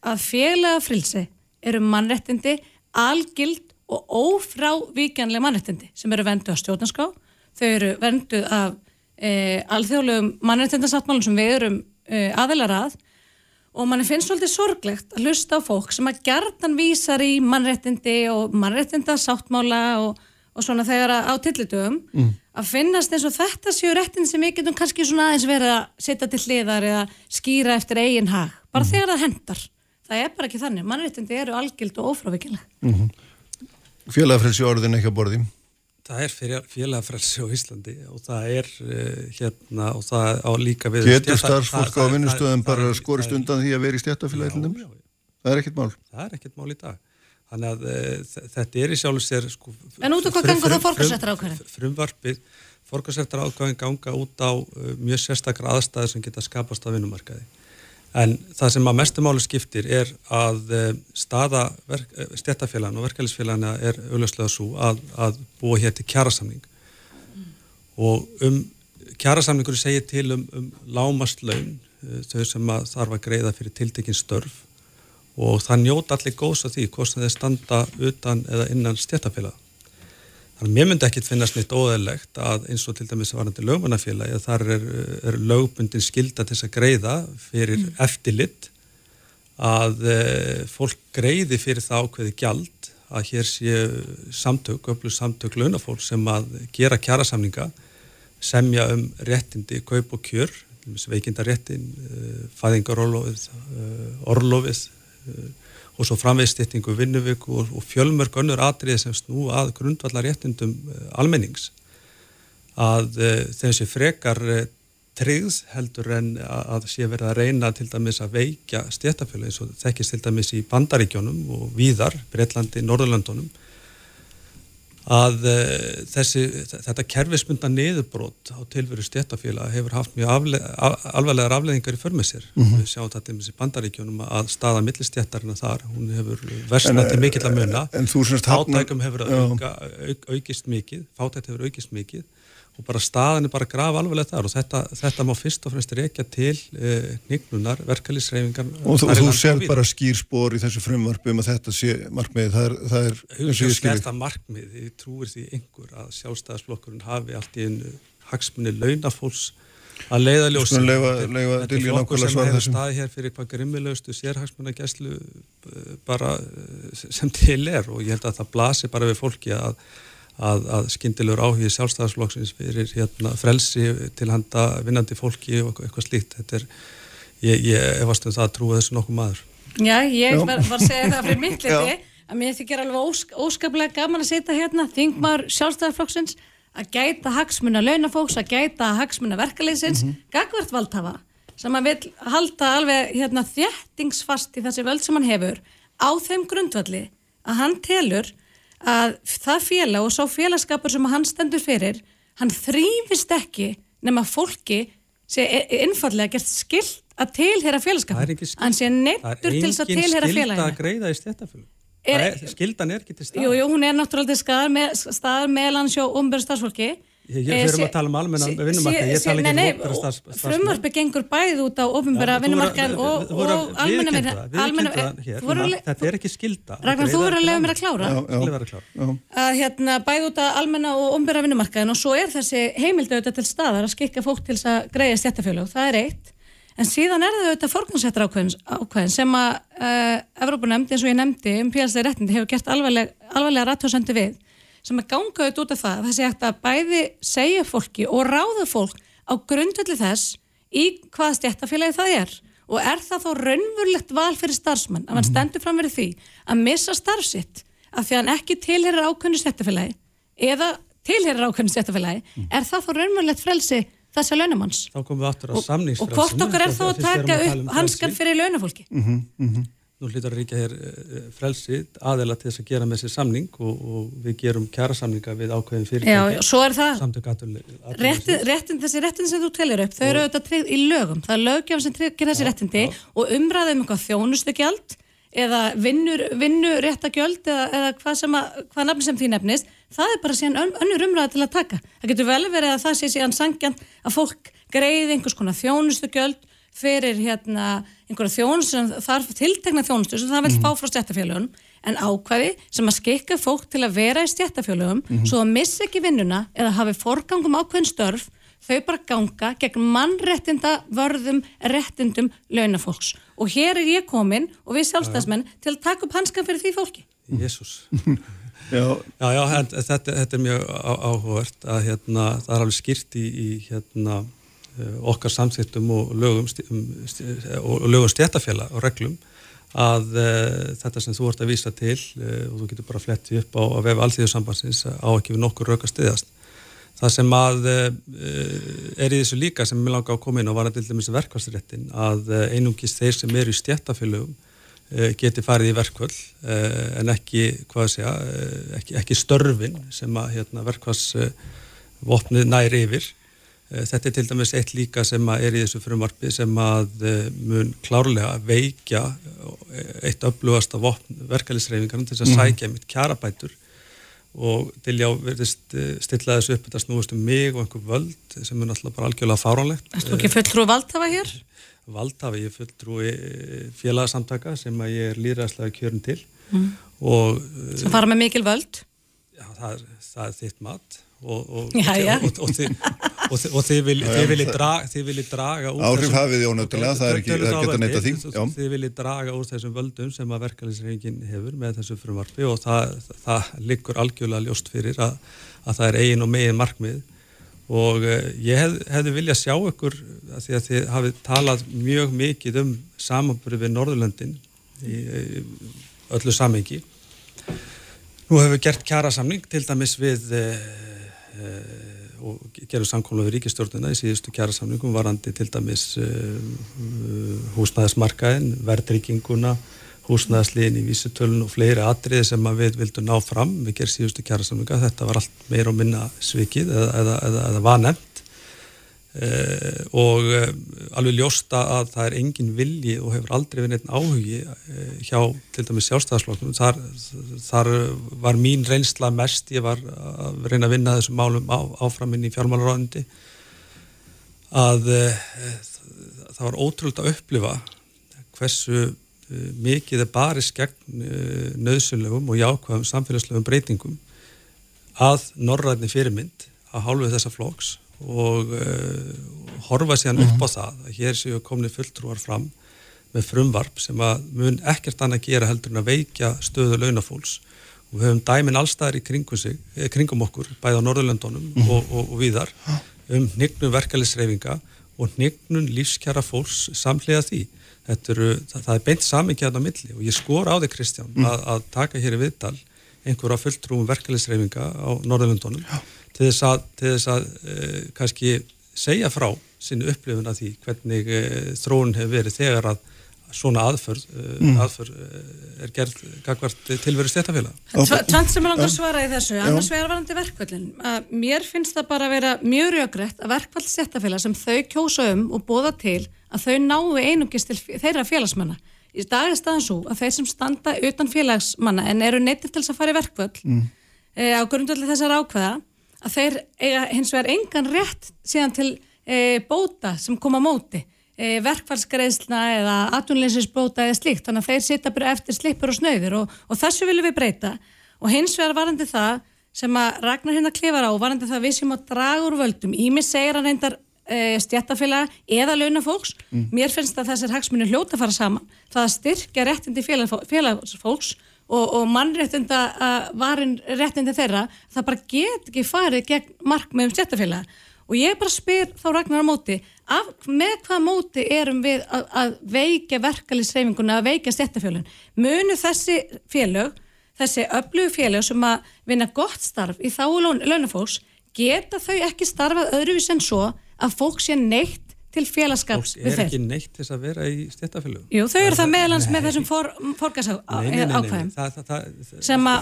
að félagafrælsi eru mannrettindi algild og ófrávíkjanlega mannrettindi sem eru vendu af stjórnarská, þau eru vendu af e, alþjóðlegum mannrettindasáttmálum sem við erum e, aðeilar að og mann finnst svolítið sorglegt að hlusta á fólk sem að gerðan vísar í mannrettindi og mannrettindasáttmála og, og svona þegar á tillitugum mm. að finnast eins og þetta séu rettin sem við getum kannski svona aðeins verið að setja til hliðar eða skýra eftir eigin hag, bara mm. þegar það hendar það er bara ekki þannig, mannréttindi eru algild og ófrávikileg mm -hmm. Félagafrelsi orðin ekki á borði. Það er félagafrelsi á Íslandi og það er uh, hérna og það á líka við Getur starfsfólk á vinnustöðum bara skorist undan því að vera í stjættafélagin það er ekkert mál. Það er ekkert mál í dag. Þannig að uh, þetta er í sjálf sér sko, En út af hvað gangur það fórkvæmsettar ákvæðin? Frumvarpið, fórkvæmsettar ákvæðin ganga út á uh, mjög sérstakra aðstæði sem geta skapast á vinnumarkaði En það sem að mestumáli skiptir er að eh, staða eh, stjættafélagana og verkefælisfélagana er auðvitað svo að, að búa hér til kjærasamning mm. og um kjærasamningur segir til um, um lámastlaun eh, þau sem að þarf að greiða fyrir tiltekinn störf og það njóta allir góðs af því hvort þeir standa utan eða innan stjættafélaga. Þannig að mér myndi ekkit finnast neitt óðurlegt að eins og til dæmis varandi lögmannafélagi að þar er, er lögbundin skilda til þess að greiða fyrir mm. eftirlitt að uh, fólk greiði fyrir það ákveði gjald að hér sé samtök, öflug samtök launafólk sem að gera kjærasamninga semja um réttindi, kaup og kjör veikindaréttin, uh, fæðingarorlofið uh, orlofið og svo framvegstýttingu vinnuvíku og, og fjölmörg önnur atrið sem snú að grundvallar réttindum almennings. Að þessi frekar tryggð heldur en að sé verið að reyna til dæmis að veikja stjættafjölu eins og þekkist til dæmis í Bandaríkjónum og víðar, Breitlandi, Norðurlöndunum að uh, þessi, þetta kerfismynda niðurbrót á tilveru stjættafjöla hefur haft mjög afle, af, alvarlegar afleðingar í förmessir. Mm -hmm. Við sjáum þetta í Bandaríkjónum að staða millistjættarina þar, hún hefur versnað til mikill að munna. Fátækum hefur auk, aukist mikið, fátækt hefur aukist mikið og bara staðin er bara graf alveg þar og þetta, þetta má fyrst og fremst reykja til eh, nignunar, verkefliðsreyfingar og þú, þú sér bara skýrspor í þessu frumvarpi um að þetta sé markmið það er, það er þetta markmið, ég trúir því einhver að sjálfstæðisflokkurinn hafi allt í einu hagsmunni launafólks að leiða ljósi þetta er flokkur sem hefur staði hér fyrir hvað grimmilegustu sérhagsmunna gæslu eh, bara eh, sem til er og ég held að það blasi bara við fólki að að, að skindilegur áhugið sjálfstæðarsflokksins fyrir hérna, frelsi til handa vinnandi fólki og eitthvað slíkt. Þetta er, ég, ég efast um það að trúa þessu nokkuð maður. Já, ég var, var að segja það fyrir mitt liti að mér þykir alveg ósk, óskaplega gaman að setja hérna þingmar sjálfstæðarflokksins að gæta hagsmuna launafóks, að gæta hagsmuna verkaleysins, mm -hmm. gagvart valdhafa sem að vil halda alveg hérna, þjættingsfast í þessi völd sem hann hefur á þeim grundvalli að hann telur að það félag og svo félagskapur sem hann stendur fyrir, hann þrýfist ekki nema fólki sé einfallega gert skilt að tilhera félagskapur. Hann sé neittur til þess að tilhera félaginu. Það er engin skilt að greiða í stjættafjölu. Skildan er ekki til stað. Jú, jú, hún er náttúrulega til staðar meðlan sjó umbyrð starfsfólki Ég fyrir að tala um almenna vinnumarka, ég tala ekki um ofnbæra starfsfólk. Frumvarpi gengur bæð út á ofnbæra vinnumarkan og almenna vinnumarkan. Þetta er ekki skilda. Ragnar, þú verður að lega mér að klára. Að hérna bæð út á almenna og ofnbæra vinnumarkan og svo er þessi heimildu auðvitað til staðar að skikka fólk til þess að greiða stjættafjölu. Það er eitt. En síðan er það auðvitað forgangsettar ákveðin sem að uh, Evrópunemnd, eins og ég nefndi, um sem að ganga auðvitað út af það það sé eftir að bæði segja fólki og ráða fólk á grundvelli þess í hvað stjættafélagi það er. Og er það þó raunvurlegt val fyrir starfsmann að hann mhm. stendur fram verið því að missa starfsitt af því að hann ekki tilherir ákveðinu stjættafélagi eða tilherir ákveðinu stjættafélagi mm. er það þó raunvurlegt frelsi þess að launamanns og, og hvort okkar er þá að taka upp um hanskan fyrir launafólki? Mm -hmm, mm -hmm nú hlýtar að ríkja hér eh, frelsi aðela til þess að gera með sér samning og, og við gerum kjara samninga við ákveðin fyrirtæki. Já, svo er það réttin, þessi réttin sem þú telir upp, þau eru auðvitað treyð í lögum það er lögjafn sem tryggir þessi réttindi og umræðum eitthvað þjónustu gjald eða vinnu, vinnu réttagjöld eða, eða hvað, sem að, hvað nafn sem því nefnist, það er bara síðan ön, önnur umræða til að taka. Það getur vel verið að það sé síðan sangjant að fólk greiði einhvers konar þjónustu gjöld fyrir hérna einhverja þjónustu sem þarf tiltegna þjónustu sem það vil mm. fá frá stjættafélagum en ákvæði sem að skikka fólk til að vera í stjættafélagum mm. svo að missa ekki vinnuna eða hafi forgangum ákveðin störf þau bara ganga gegn mannrettinda vörðum rettindum launafólks. Og hér er ég komin og við sjálfstæðsmenn til að taka upp hanskan fyrir því fólki. Jésús Já, já, já þetta, þetta er mjög áhugavert að hérna, það er alveg skýrt í, í hérna okkar samþýttum og lögum, um, lögum stjættafélag og reglum að uh, þetta sem þú ert að vísa til uh, og þú getur bara flettið upp á að vefa allþjóðsambansins á ekki við nokkur rauk að stiðast. Það sem að uh, er í þessu líka sem ég langa að koma inn og var að til dæmis verkvælsréttin að einungis þeir sem eru í stjættafélagum geti farið í verkvöld en ekki, segja, ekki, ekki störfin sem að hérna, verkvælsvopnið næri yfir Eh, þetta er til dæmis eitt líka sem er í þessu frumarfi sem að eh, mun klárlega veikja eh, eitt öflugast af verkefælisreifingarnum til þess að mhm. sækja mitt kjarabætur og til já verðist stilla þessu upp þetta snúist um mig og einhver völd sem er náttúrulega bara algjörlega fáránlegt. Erstu ekki fulltrú valdhafa hér? Valdhafa, ég fulltrú félagsamtaka sem að ég er líðræðslega kjörn til mm. og... Sem fara með mikil völd? Já, það er, það er þitt mat og, og, Já, já. og, og þið, og þið, og þið viljið vil, vil draga, þið vilji draga úr Áhrif hafið þið ónættilega, það er ekki- hægt að neita því, þið- viljið draga úr þessum völdum sem að verkefnisreifingin hefur með þessu frumvarpi og það, það liggur algjörlega ljóst fyrir að, að það er eigin og megin markmið. Og uh, ég hef, hefði viljað sjá ykkur að því að þið hafið talað mjög mikið um samanbyrði við Norðurlöndin í, í öllu samengi Nú hefur við gert kjærasamning til dæmis við uh, og gerum samkóla við ríkistjórnuna í síðustu kjærasamningum varandi til dæmis uh, húsnæðismarkaðin, verðrygginguna húsnæðisliðin í vísutölun og fleiri atriði sem við vildum ná fram við gerum síðustu kjærasamninga, þetta var allt meira og minna svikið eða, eða, eða, eða var nefnt Uh, og uh, alveg ljósta að það er engin vilji og hefur aldrei verið einn áhugi uh, hjá til dæmis sjálfstæðarsflokknum þar, þar var mín reynsla mest ég var að reyna að vinna þessum málum á, áframinn í fjármálaráðundi að það var ótrúlega að upplifa hversu mikið er barist gegn nöðsynlegum og jákvæðum samfélagslegum breytingum að norræðni fyrirmynd að hálfu þessa flokks og uh, horfa síðan upp á það að hér séu komni fulltrúar fram með frumvarp sem að mun ekkert annað gera heldur en að veikja stöðu launafólks. Og við höfum dæmin allstaðar í kringum, sig, eh, kringum okkur, bæði á Norðurlöndunum mm. og, og, og víðar um hnignum verkefælisreifinga og hnignun lífskjara fólks samlega því. Eru, það, það er beint saminkjæðan á milli og ég skor á þig Kristján mm. að, að taka hér í viðtal einhverja fulltrúum verkefælisreifinga á Norðurlöndunum Já til þess að, til þess að uh, kannski segja frá sinni upplifun að því hvernig uh, þróun hefur verið þegar að svona aðförð, uh, mm. aðförð er gerð gagvart tilveru stéttafélag. Tvant sem er langar að svara í þessu, annars vegar varandi verkvallin. Mér finnst það bara að vera mjög rjögrætt að verkvall stéttafélag sem þau kjósa um og bóða til að þau náu einungist til þeirra félagsmanna. Í dag er staðan svo að þeir sem standa utan félagsmanna en eru neyttir til þess að fara í verkvall mm. á grundvöldi þessar ákveða að þeir eiga hins vegar engan rétt síðan til e, bóta sem koma móti, e, verkfallsgreðsla eða atvinnleysisbóta eða slíkt, þannig að þeir sita bara eftir slipur og snauðir og, og þessu viljum við breyta. Og hins vegar varandi það sem að Ragnar hérna klifar á, varandi það við sem að draga úr völdum, Ími segir að reyndar e, stjættafélag eða launafólks, mm. mér finnst að þessir hagsmunni hljóta fara saman, það að styrkja réttindi félagsfólks og, og mannréttinda varin réttindi þeirra, það bara get ekki farið gegn markmiðum stjættafélaga og ég bara spyr þá Ragnar á móti af, með hvað móti erum við að, að veika verkefliðsreifinguna að veika stjættafélagin munu þessi félög þessi öflugu félög sem að vinna gott starf í þá launafólks geta þau ekki starfað öðruvís en svo að fólk sé neitt til félagskaps við þeir. Fólk er ekki neitt þess að vera í stjættafélög. Jú, þau eru það meðlans með þessum for, forgasákvæðum sem að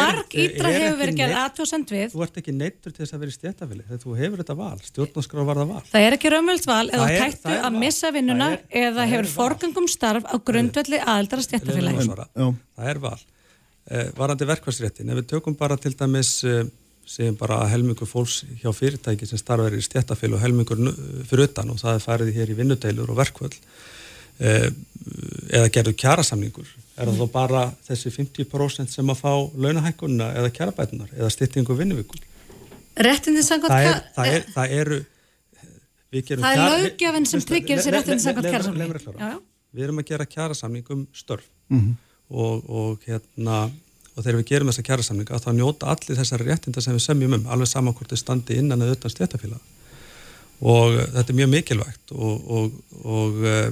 marg ídra hefur verið gerð aðtóðsend við. Þú ert ekki neittur til þess að vera í stjættafélög þegar þú hefur þetta val, stjórnarskrá var það val. Það er ekki raunvöld val eða tættu að missa vinnuna eða hefur forgangum starf á grundvelli aðeldara stjættafélagi. Það er val. Varandi verkværsréttin, ef við tökum bara til dæmis segjum bara að helmingur fólks hjá fyrirtæki sem starfar í stjættafél og helmingur fyrir utan og það er farið hér í vinnudeilur og verkvöld eða gerðu kjærasamningur er það þá bara þessi 50% sem að fá launahækkunna eða kjærabætunar eða styttingu vinnuvíkul Réttindi sangað það, er, það, er, það eru Það er lögjafinn sem tryggir þessi réttindi sangað kjærasamning Við erum að gera kjærasamning um störf mm -hmm. og, og hérna og þegar við gerum þessa kjærasamninga þá njóta allir þessari réttinda sem við semjum um alveg saman hvort þau standi innan eða utan stéttafélag og uh, þetta er mjög mikilvægt og, og, og uh,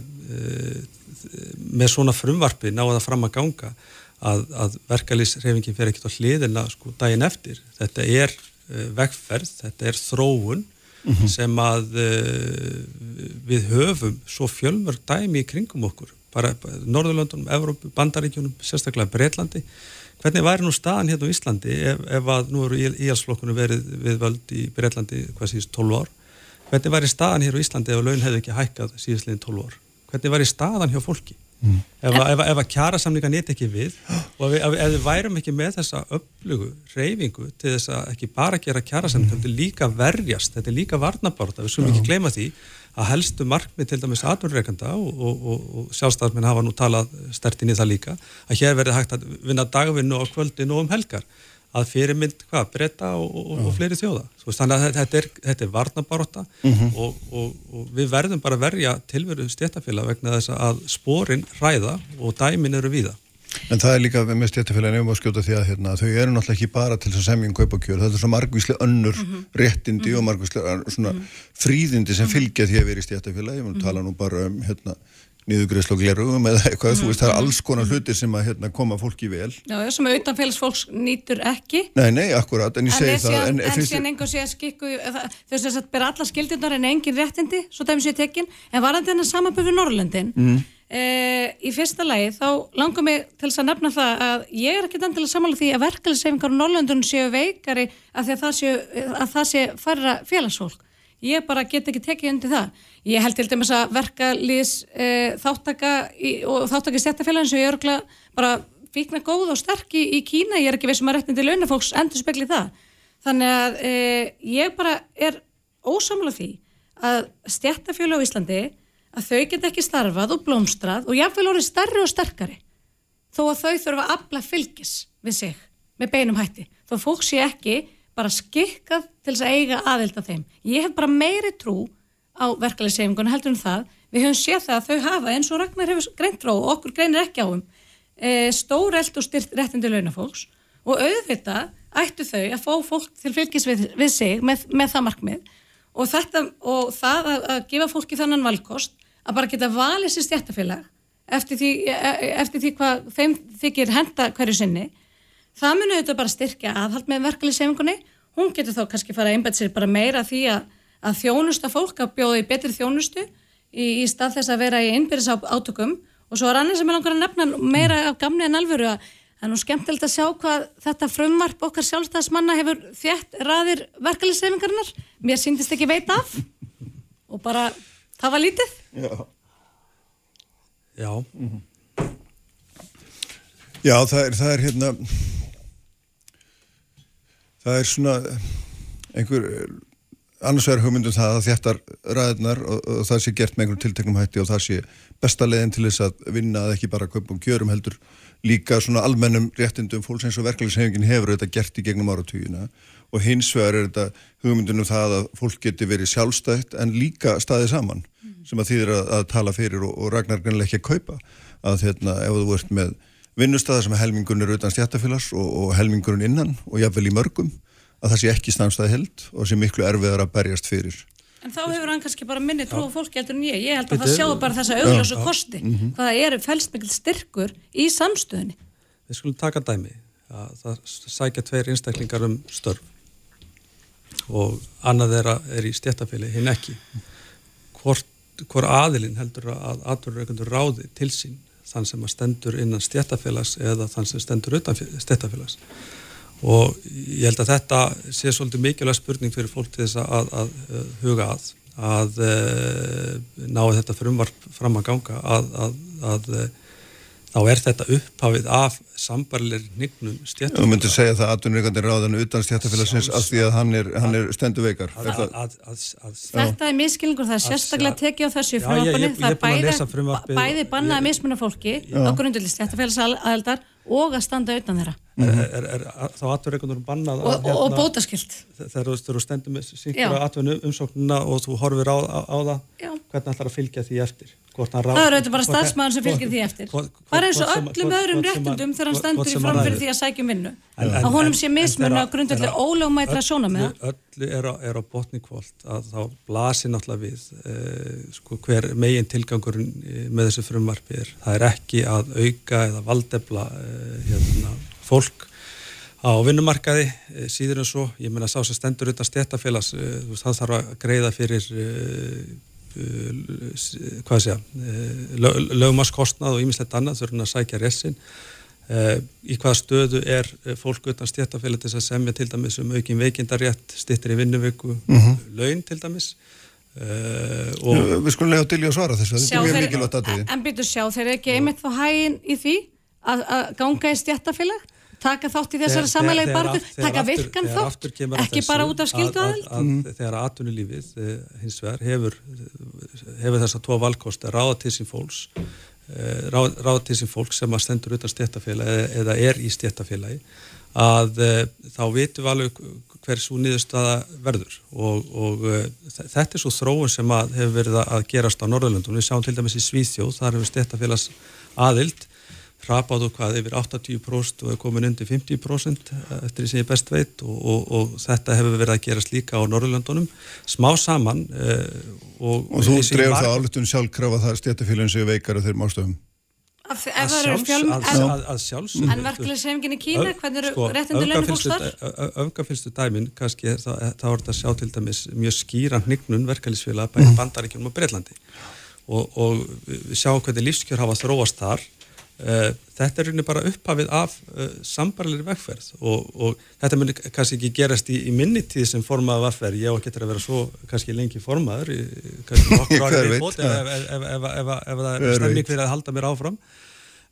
með svona frumvarfi náða það fram að ganga að, að verkalýsreifingin fer ekkert á hliðina sko daginn eftir. Þetta er uh, vegferð, þetta er þróun mm -hmm. sem að við höfum svo fjölmörg dæmi í kringum okkur. Bara Norðurlöndunum, Evrópu, Bandaríkjunum sérstaklega Breitlandi Hvernig væri nú staðan hérna á Íslandi ef, ef að nú eru íhalsflokkunum verið við völd í Breitlandi hvað síðust 12 ár? Hvernig væri staðan hér á Íslandi ef laun hefði ekki hækkað síðustleginn 12 ár? Hvernig væri staðan hjá fólki? Mm. Ef, ef, ef að kjara samlinga nýtt ekki við og ef, ef við værum ekki með þessa upplugu, reyfingu til þess að ekki bara gera kjara samlinga, mm. þetta er líka verjast, þetta er líka varnabárta, við skulum ekki gleyma því að helstu markmið til dæmis atvinnreikanda og, og, og, og sjálfstafsmenn hafa nú talað stertinn í það líka að hér verði hægt að vinna dagvinnu á kvöldin og um helgar. Að fyrirmynd hvað, breyta og, og, og fleiri þjóða. Veist, þannig að þetta er, þetta er varnabaróta mm -hmm. og, og við verðum bara verja tilveru stéttafélag vegna þess að spórin ræða og dæmin eru víða En það er líka með stéttafélagin um að skjóta því að hérna, þau eru náttúrulega ekki bara til þess að semja um kaup og kjör, það er svo margvíslega önnur mm -hmm. réttindi mm -hmm. og margvíslega svona mm -hmm. fríðindi sem fylgja því að vera í stéttafélagi, ég mun tala nú bara um hérna niðugreðslu og glerugum eða eitthvað, mm, þú veist, það er mhm. alls konar hlutir sem að hérna, koma fólki vel. Já, sem auðanfélagsfólks nýtur ekki. Nei, nei, akkurat, en ég segi það. En, en síðan einhver sé að skikku, veist að bera alla skildindar en engin réttindi, svo e, í fyrsta lagi þá langar mig til þess að nefna það að ég er ekki endilega samanlega því að verkefliðseyfingar á Norrlöndun séu veikari að, að það sé, sé færra félagsfólk. Ég bara get ekki tekið undir það Ég held til dæmis að verka lýs e, þáttaka í, og þáttaka í stjættafélagin sem ég örgla bara fíkna góð og sterk í, í Kína, ég er ekki við sem að réttin til launafólks endur spekli það. Þannig að e, ég bara er ósamlega því að stjættafélag á Íslandi að þau get ekki starfað og blómstrað og jáfnveil orðið starri og sterkari þó að þau þurfa að afla fylgis við sig með beinum hætti. Þó fólk sé ekki bara skikkað til þess að eiga aðelda þeim. Ég hef bara meiri trú á verkefliðssefingunum heldur um það. Við höfum séð það að þau hafa eins og Ragnar hefur greint frá og okkur greinir ekki á um e, stórelt og styrt réttindi launafólks og auðvitað ættu þau að fá fólk til fylgis við, við sig með, með það markmið og, þetta, og það að, að gefa fólki þannan valkost að bara geta valið sér stjættafélag eftir því, e, e, eftir því hvað þeim þykir henda hverju sinni það munu auðvitað bara styrkja aðhald með verkefliðssefingunni hún getur þá kannski fara að einbæta sér bara meira því að að þjónusta fólk að bjóða í betri þjónustu í, í stað þess að vera í innbyrðis átökum. Og svo er annars sem ég langar að nefna meira af gamni en alvöru að það er nú skemmtilegt að sjá hvað þetta frumvarp okkar sjálfstæðismanna hefur þjætt raðir verkefliðssefingarnar mér síndist ekki veit af. Og bara það var lítið Já Já mm -hmm. Já það er, það er hérna það er svona einhver annars vegar hugmyndum það að þjættar ræðnar og, og það sé gert með einhverjum tilteknum hætti og það sé besta leiðin til þess að vinna að ekki bara köpum kjörum heldur líka svona almennum réttindum fólks eins og verkefliðshefingin hefur þetta gert í gegnum áratugina og hins vegar er þetta hugmyndunum það að fólk geti verið sjálfstætt en líka staðið saman mm. sem að þýðir að, að tala fyrir og, og ragnar grannlega ekki að kaupa að hérna ef þú ert með vinnustæða sem er helmingun er utan stjættafélags og, og helmingun innan og jáfnvel í mörgum að það sé ekki stannstæði held og sé miklu erfiðar að berjast fyrir. En þá hefur hann kannski bara minni trú á fólki heldur en ég. Ég held að það sjáu bara þessa augljósu kosti, mm -hmm. hvaða er fælsmikil styrkur í samstöðinni. Við skulum taka dæmi að það sækja tveir einstaklingar um störf og annað þeirra er í stjættafili, hinn ekki. Hvort, hvor aðilinn heldur að atverður ráði til sín þann sem að stendur innan stjættafélags eða þann sem stendur utan stjættafélags og ég held að þetta sé svolítið mikilvæg spurning fyrir fólk til þess að, að, að huga að að e, ná þetta frumvarp fram að ganga að, að e, þá er þetta upphafið af sambarleir nignum stjættafélag. Þú myndir segja það aðtunurikandi ráðan utan stjættafélagsins af því að hann er, hann er stendu veikar. Þetta er miskilningur, það er sérstaklega tekið á þessu frumvarpani, það er bæði, bæði bannaði mismunna fólki á grundulis stjættafélagsaðaldar og að standa utan þeirra mm -hmm. er, er, er þá atverðreikundur bannað og, hérna, og bótaskilt þegar þú stendur með sínkra atverðinu umsóknuna og þú horfir á, á, á það Já. hvernig ætlar að fylgja því eftir? Það eru auðvitað bara staðsmæðan sem fylgir því eftir. það er eins og öllum öðrum réttundum þegar hann stendur í fram fyrir því að sækjum vinnu. Að honum sé mismunna á grundvelli ólögumætra sjóna með öllu er á botnikvolt að þá blasir náttúrulega við eh, sko, hver megin tilgangurinn eh, með þessu frumvarfi er. Það er ekki að auka eða valdefla eh, hérna, fólk á vinnumarkaði síður en svo, ég menna sá sem stendur utan stéttafélags, það þarf að greiða fyrir Eh, hvað sé að lögmaskostnað og ímislegt annað þurfum að sækja ressin eh, í hvaða stöðu er fólk utan stjættafélag til að semja til dæmis um aukin veikindarétt, stittir í vinnuveiku mm -hmm. laun til dæmis? Uh, og við skulum lega til í að svara þessu þetta er mjög mikilvægt aðriði en byrju sjá, þeir eru ekki einmitt þá hægin í því að, að ganga í stjættafélag taka þátt í þessari samanlegi barðu, taka virkan þátt, ekki bara út af skildu aðeins. Þegar aðtunulífið eh, hins vegar hefur, hefur þess að tvo valkost að ráða til sín fólks eh, ráð, ráð til sem fólk sem að stendur utan stéttafélagi eða, eða er í stéttafélagi að þá vitum við alveg hversu nýðustada verður og, og þetta er svo þróun sem að hefur verið að gerast á Norðurlöndum. Við sjáum til dæmis í Svíþjóð, þar hefur stéttafélags aðild hrapáðu hvað yfir 80% og er komin undir 50% eftir því sem ég best veit og, og, og þetta hefur verið að gerast líka á Norrlöndunum smá saman uh, og, og þú drefur það álutun sjálfkrafa það stjættafélagin séu veikar af þeirra mástöðum Að, að, að, að sjálfsögðu En verkefnileg semgin í Kína, hvernig eru sko, réttindu launafólks þar? Öfgafylstu dæmin, kannski þá er þetta að sjá til dæmis mjög skýran hnignun verkefnilegsfélag bæði bandaríkjum og Breitlandi og, og við sjáum hvernig lífskjör hafa þróast þar þetta er rauninni bara upphafið af uh, sambarleiri vegferð og, og þetta munir kannski ekki gerast í, í minni tíð sem formaða vegferð, ég á að geta að vera svo kannski lengi formaður kannski nokkur árið í bóti ef, það er stemning fyrir að halda mér áfram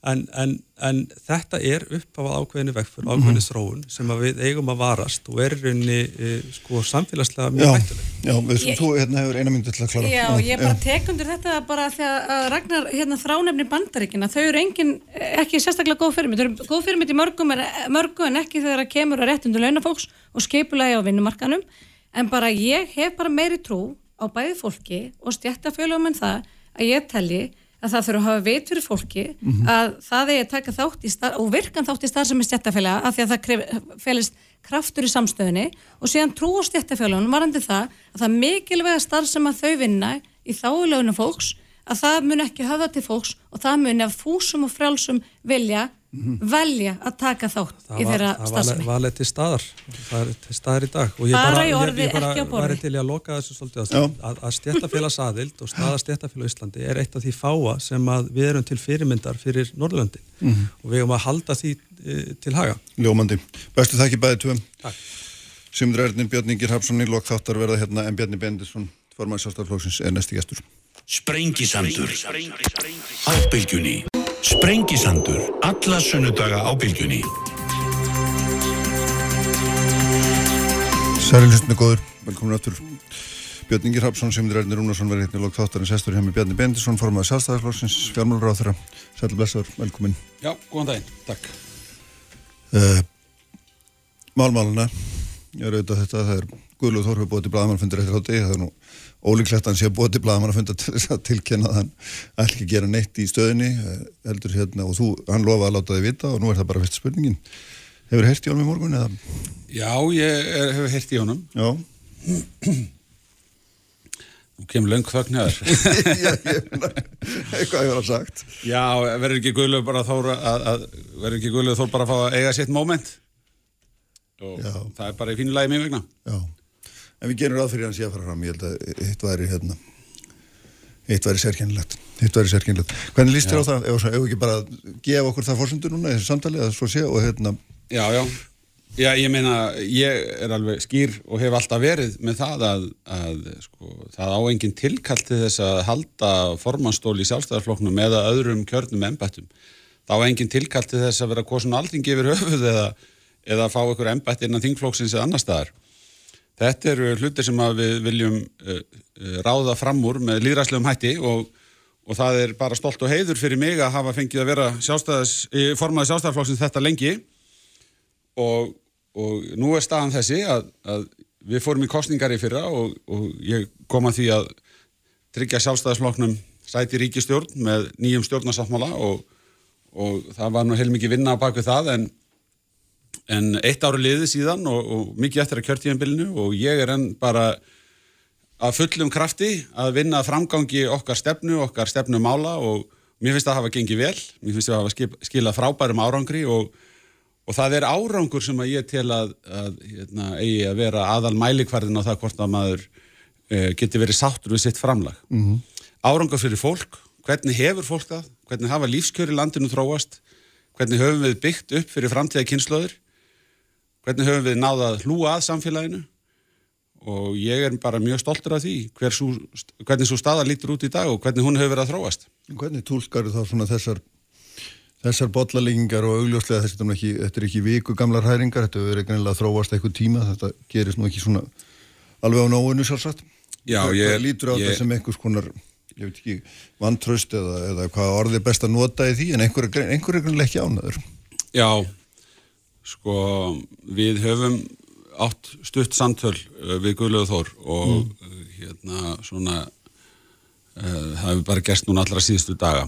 En, en, en þetta er upp á ákveðinu vegfur, ákveðinu mhm. þróun sem við eigum að varast og er rauninni e, sko samfélagslega mjög hættileg. Já, við sem þú hérna hefur eina myndi til að klara. Já, ég bara tek undir þetta bara þegar að Ragnar hérna þránefni bandaríkina, þau eru engin, ekki sérstaklega góð fyrirmynd, þau eru góð fyrirmynd í mörgum, mörgum en ekki þegar það kemur að réttundu launafóks og skipulagi á vinnumarkanum, en bara ég hef bara meiri trú á bæði fólki og stjættafölum en það að ég telli að það þurfa að hafa veit fyrir fólki mm -hmm. að það er að taka þátt í starf og virkan þátt í starf sem er stjættafélaga af því að það felist kraftur í samstöðinni og síðan trú á stjættafélagunum varandi það að það mikilvæga starf sem að þau vinna í þáulögunum fólks að það mun ekki hafa til fólks og það mun af fúsum og frjálsum vilja. Velja að taka þátt það í þeirra stafsemi. Það var alveg til staðar, það er til staðar í dag og ég bara, ég, ég bara var til að loka þessu svolítið að, að, að stjættafélagsaðild og staða stjættafélag í Íslandi er eitt af því fáa sem við erum til fyrirmyndar fyrir Norrlöndin mm -hmm. og við erum að halda því e, til haga. Ljómandi. Bestu þakki bæði tvoðum. Simdur Ernin, Björn Ingir Hapsson, Nílokk Þáttar verða hérna en Björni Bendisson, formar sjálfstaflóksins, er næsti gestur. Sprengisandur Ábylgjunni Sprengisandur, alla sunnudaga á bylgjunni. Særilistinu góður, velkomin áttur. Björn Ingi Hrapsson, Simdur Erni Rúnarsson verið hérna í lók þáttarins Estur hjá mig Bjarni Bendisson, formaði sjálfstæðarflóksins, fjármálur á þeirra. Sæl blessaður, velkomin. Já, góðan daginn, takk. Uh, Málmáluna, ég er auðvitað þetta, það er Guðlúð Þórfið búið til Bladamannfundir eftir hátti, það er nú ólíklegt hann sé að búið til bladamann að funda til þess að tilkynna að hann ætl ekki gera neitt í stöðinni eh, heldur hérna og þú, hann lofa að láta þig vita og nú er það bara fyrst spurningin. Hefur þið hert í honum í morgun eða? Já, ég er, hefur hert í honum. Já. Nú kemur löngfögn hér Já, ég finna eitthvað hefur hann sagt. Já, verður ekki guðluð bara þóra að, að verður ekki guðluð þóra bara að fá að eiga sitt móment og Já. það er bara í fínulægi mjög vegna. Já en við gerum ráð fyrir hans ég að fara fram. Ég held að eitt væri hérna eitt væri sérkennilegt. Eitt væri sérkennilegt. Hvernig líst þér á það, ef við ekki bara gefa okkur það fórsundur núna í þessu samtali að svo sé og hérna já, já, já, ég meina ég er alveg skýr og hef alltaf verið með það að, að sko, það á engin tilkall til þess að halda formanstól í sjálfstæðarfloknum eða öðrum kjörnum embættum. Það á engin tilkall til þess að vera kosun aldrei gefur höfuð eða, eða fá ykkur embætt innan þingflokksins eða annar staðar Þetta eru hlutir sem við viljum uh, ráða fram úr með líðræslegum hætti og, og það er bara stolt og heiður fyrir mig að hafa fengið að vera formaði sjálfstæðarflokksins þetta lengi. Og, og nú er staðan þessi að, að við fórum í kostningar í fyrra og, og ég kom að því að tryggja sjálfstæðarflokknum sæti ríkistjórn með nýjum stjórnarsáttmála og það var nú heilmikið vinna á baku það en en eitt ári liði síðan og, og mikið eftir að kjörtíðanbylnu og ég er enn bara að fullum krafti að vinna framgangi okkar stefnu, okkar stefnu mála og mér finnst það að hafa gengið vel, mér finnst það að hafa skilað frábærum árangri og, og það er árangur sem að ég tel að, að hérna, eigi að vera aðal mælikvarðin á það hvort að maður e, geti verið sáttur við sitt framlag. Mm -hmm. Árangur fyrir fólk, hvernig hefur fólk það, hvernig hafa lífskjöri landinu þróast, hvernig höfum við byggt upp fyrir framtíða kynnslóður hvernig höfum við náða að hlúa að samfélaginu og ég er bara mjög stoltur af því sú, hvernig svo staða lítur út í dag og hvernig hún hefur verið að þróast. Hvernig tólskar þá svona þessar þessar botlalíkingar og augljóslega þessi, ekki, þetta er ekki viku gamlar hæringar, þetta hefur verið greinilega að þróast eitthvað tíma, þetta gerist nú ekki svona alveg á nóinu sjálfsagt. Já, ég... Það lítur á ég, þetta sem einhvers konar ég veit ekki, vantraust eða, eða hvað orðið best að nota í því en einhver er einhver ekki ánaður Já, sko við höfum átt stutt samtöl uh, við Guðlegu Þór og mm. hérna svona uh, það hefur bara gerst núna allra síðustu daga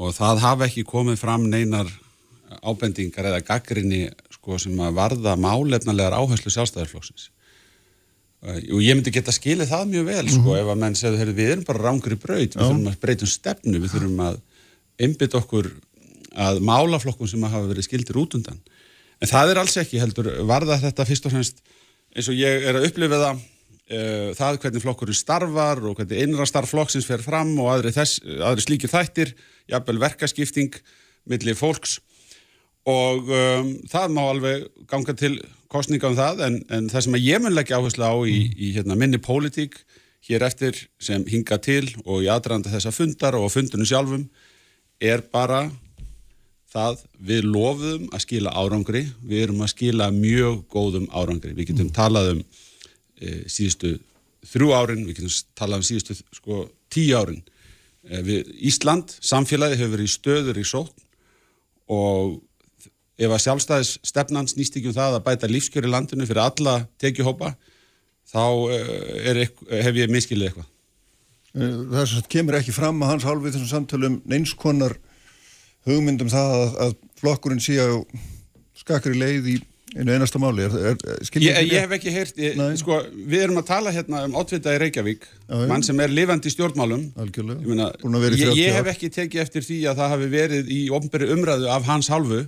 og það hafa ekki komið fram neinar ábendingar eða gaggrinni sko, sem að varða málefnalegar áherslu sjálfstæðarflóksins og ég myndi geta skilið það mjög vel sko, mm -hmm. ef að menn segðu, við erum bara rángur í braut við þurfum að breytum stefnu, við þurfum að einbytt okkur að málaflokkum sem hafa verið skildir út undan. En það er alls ekki heldur varða þetta fyrst og fremst eins og ég er að upplifa það uh, það hvernig flokkurinn starfar og hvernig einra starf flokksins fer fram og aðri, þess, aðri slíkir þættir jafnvel verkaskipting millir fólks. Og um, það má alveg ganga til kostninga um það en, en það sem ég mun leggja áherslu á í, í hérna, minni pólitík hér eftir sem hinga til og í aðranda þessa fundar og fundunum sjálfum er bara það við lofum að skila árangri, við erum að skila mjög góðum árangri. Við getum talað um e, síðustu þrjú árin, við getum talað um síðustu sko, tíu árin. E, við, Ísland, samfélagi hefur verið stöður í sótt og ef að sjálfstæðis stefnan snýst ekki um það að bæta lífskjöri landinu fyrir alla tekjuhópa þá eh, er, hef ég miskilið eitthvað. Það sem kemur ekki fram að hans hálfið þessum samtölum neinskonar hugmyndum það að, að flokkurinn sé á skakri leið í einu einasta máli. Er, er, ég, ég hef ekki heyrt, ég, sko, við erum að tala hérna um átvita í Reykjavík, já, mann sem er lifandi í stjórnmálum. Algjörlega. Ég, ég hef ekki tekið eftir því að það hafi verið í ofnberi umræðu af hans hálfu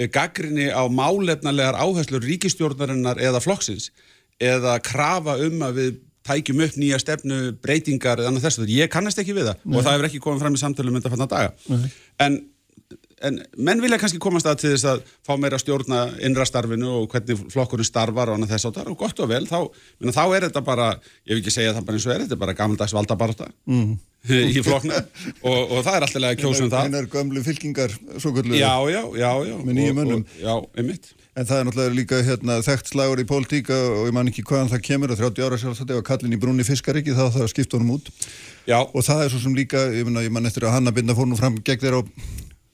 Eh, gaggrinni á málefnarlegar áherslur ríkistjórnarinnar eða flokksins eða krafa um að við tækjum upp nýja stefnu, breytingar eða annað þessu. Ég kannast ekki við það Nei. og það hefur ekki komið fram í samtölu mynda fann að daga. Nei. En en menn vilja kannski komast að til þess að fá meira stjórna innrastarfinu og hvernig flokkurinn starfar og annað þess áttar og gott og vel, þá, minna, þá er þetta bara, ég vil ekki segja það bara eins og er, þetta er bara gammaldags valdabarta mm. í flokkna og, og það er alltaf að kjósum það. Það er gömlu fylkingar, svo kvöldu. Já, já, já, já. Með nýjum önnum. Já, einmitt. En það er náttúrulega líka hérna, þekkt slagur í pólitíka og ég man ekki hvaðan það kemur að 30 ára sjálfsagt ef að kallin í brúni fiskaríki þá þarf að skipta honum út. Já. Og það er svo sem líka, ég man, ég man eftir að Hanna binda fór nú fram gegn þér á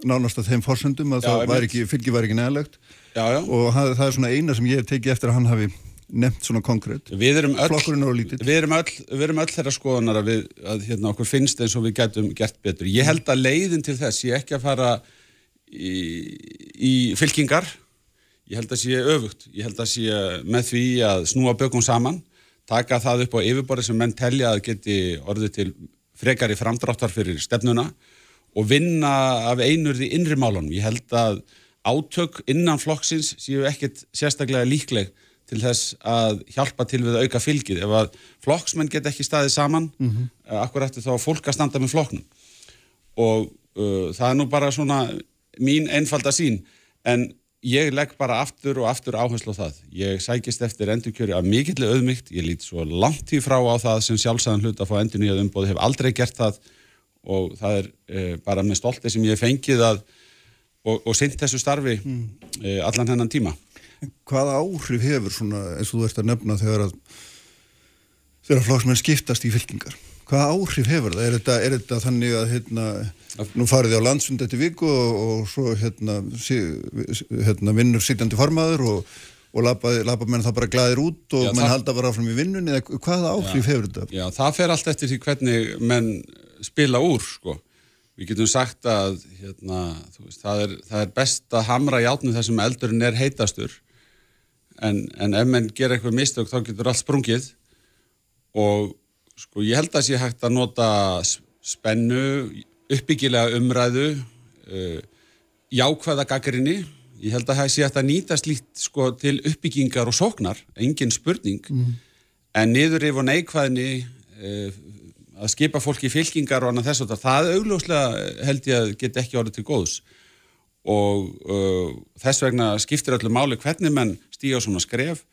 nánast að þeim fórsöndum að já, það var ekki, fylgi var ekki neðalegt og það, það er svona eina sem ég hef tekið eftir að hann hafi nefnt svona konkrétt við erum öll, við erum öll, við erum öll þeirra skoðanar að, við, að hérna, okkur finnst eins og við getum gert betur. Ég held að leiðin til þess, ég ekki að fara í, í fylkingar. Ég held að sé öfugt. Ég held að sé með því að snúa bökum saman taka það upp á yfirborði sem menn telja að geti orðið til frekar í framdráttar fyrir stefnuna og vinna af einurði innri málunum. Ég held að átök innan flokksins séu ekkert sérstaklega líkleg til þess að hjálpa til við að auka fylgið. Ef að flokksmenn get ekki staðið saman, mm -hmm. akkur eftir þá að fólk að standa með flokknum. Og uh, það er nú bara svona mín einfalda sín, en ég legg bara aftur og aftur áherslu á það. Ég sækist eftir endurkjöri af mikillega auðmygt, ég lít svo langt í frá á það sem sjálfsæðan hlut að fá endur nýjað umbóð, hef aldrei gert það og það er e, bara með stolti sem ég fengið að og, og synd þessu starfi mm. e, allan hennan tíma. Hvaða áhrif hefur svona eins og þú ert að nefna þegar að þegar flóksmenn skiptast í fylkingar? Hvaða áhrif hefur það? Er þetta, er þetta þannig að hérna, nú farið þið á landsfund eftir viku og, og svo hérna, sí, hérna vinnur sittjandi formaður og, og lappa menn það bara glæðir út og já, menn það... halda bara áfram í vinnunni eða hvaða áhrif já, hefur þetta? Já, það fer allt eftir því hvernig menn spila úr sko. Við getum sagt að hérna, veist, það, er, það er best að hamra í átnum þessum eldurinn er heitastur en, en ef menn ger eitthvað mistök þá getur allt sprungið og sko ég held að sé hægt að nota spennu, uppbyggilega umræðu, uh, jákvæða gaggrinni. Ég held að það sé hægt að nýta slíkt sko til uppbyggingar og sóknar, engin spurning, mm. en niður yfir neikvæðni uh, að skipa fólki fylkingar og annað þess að það augljóslega held ég að get ekki orðið til góðs og uh, þess vegna skiptir öllu máli hvernig menn stíga svona skref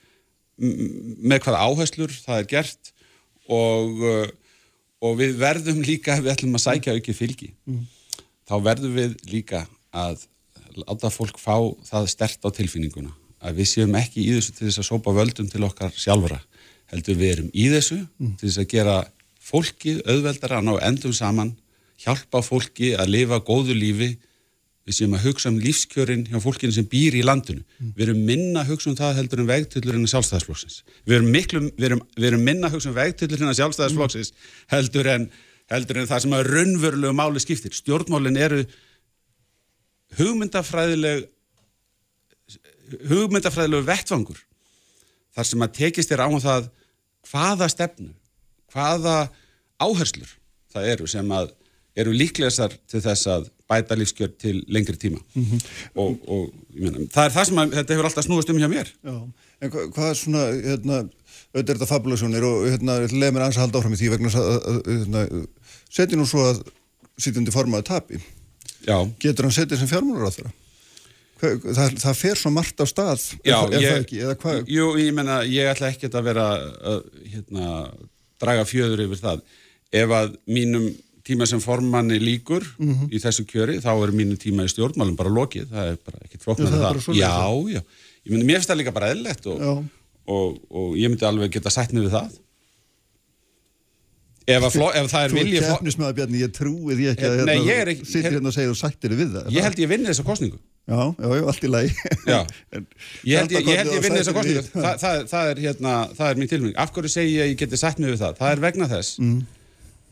með hvaða áherslur það er gert og, uh, og við verðum líka, við ætlum að sækja ekki fylgi, mm. þá verðum við líka að láta fólk fá það stert á tilfinninguna að við séum ekki í þessu til þess að sópa völdum til okkar sjálfra heldur við erum í þessu mm. til þess að gera fólki auðveldar að ná endum saman, hjálpa fólki að lifa góðu lífi, við séum að hugsa um lífskjörin hjá fólkinu sem býr í landinu. Mm. Við erum minna að hugsa um það heldur en vegtullur en sjálfstæðisflokksins. Við erum, miklu, við erum, við erum minna að hugsa um vegtullur en sjálfstæðisflokksins heldur en, heldur en það sem að raunverulegu máli skiptir. Stjórnmálin eru hugmyndafræðileg hugmyndafræðilegu vettfangur þar sem að tekist er á um það hvaða stefnu, hvaða áherslur það eru sem að eru líklegastar til þess að bæta lífskjör til lengri tíma. Mm -hmm. og, og mena, það er það sem að, þetta hefur alltaf snúast um hjá mér. Já, en hva, hvað er svona hérna, auðvitað er þetta fabulasjónir og hérna, leið mér ans að halda áfram í því vegna hérna, setja nú svo að sýtjandi formaði tapi. Já. getur hann setja sem fjármúlar á þeirra það, það fer svo margt á stað Já, er, ég, ekki, eða hvað? Jú, ég menna, ég ætla ekki að vera að hérna, draga fjöður yfir það. Ef að mínum tíma sem formanni líkur mm -hmm. í þessu kjöri, þá er mínu tíma í stjórnmálum bara lokið, það er bara ekkert flokk með það. það. Já, já, ég myndi, mér finnst það líka bara eðlegt og, og, og, og ég myndi alveg geta sætt með það. Ef, fló, ef það er vilji... Þú keppnismæða Bjarni, ég trúi því ekki að hérna, sittir hérna og segir og sættir við það. Ég held ég vinni þessa kostningu. Já, já, já, allt í lagi. Já, ég held ég, ég, held ég vinni þessa kostningu. Það, það, það, er, hérna, það er mín tilmynd. Af hverju segi ég að ég geti sætt með það? Það er vegna þess mm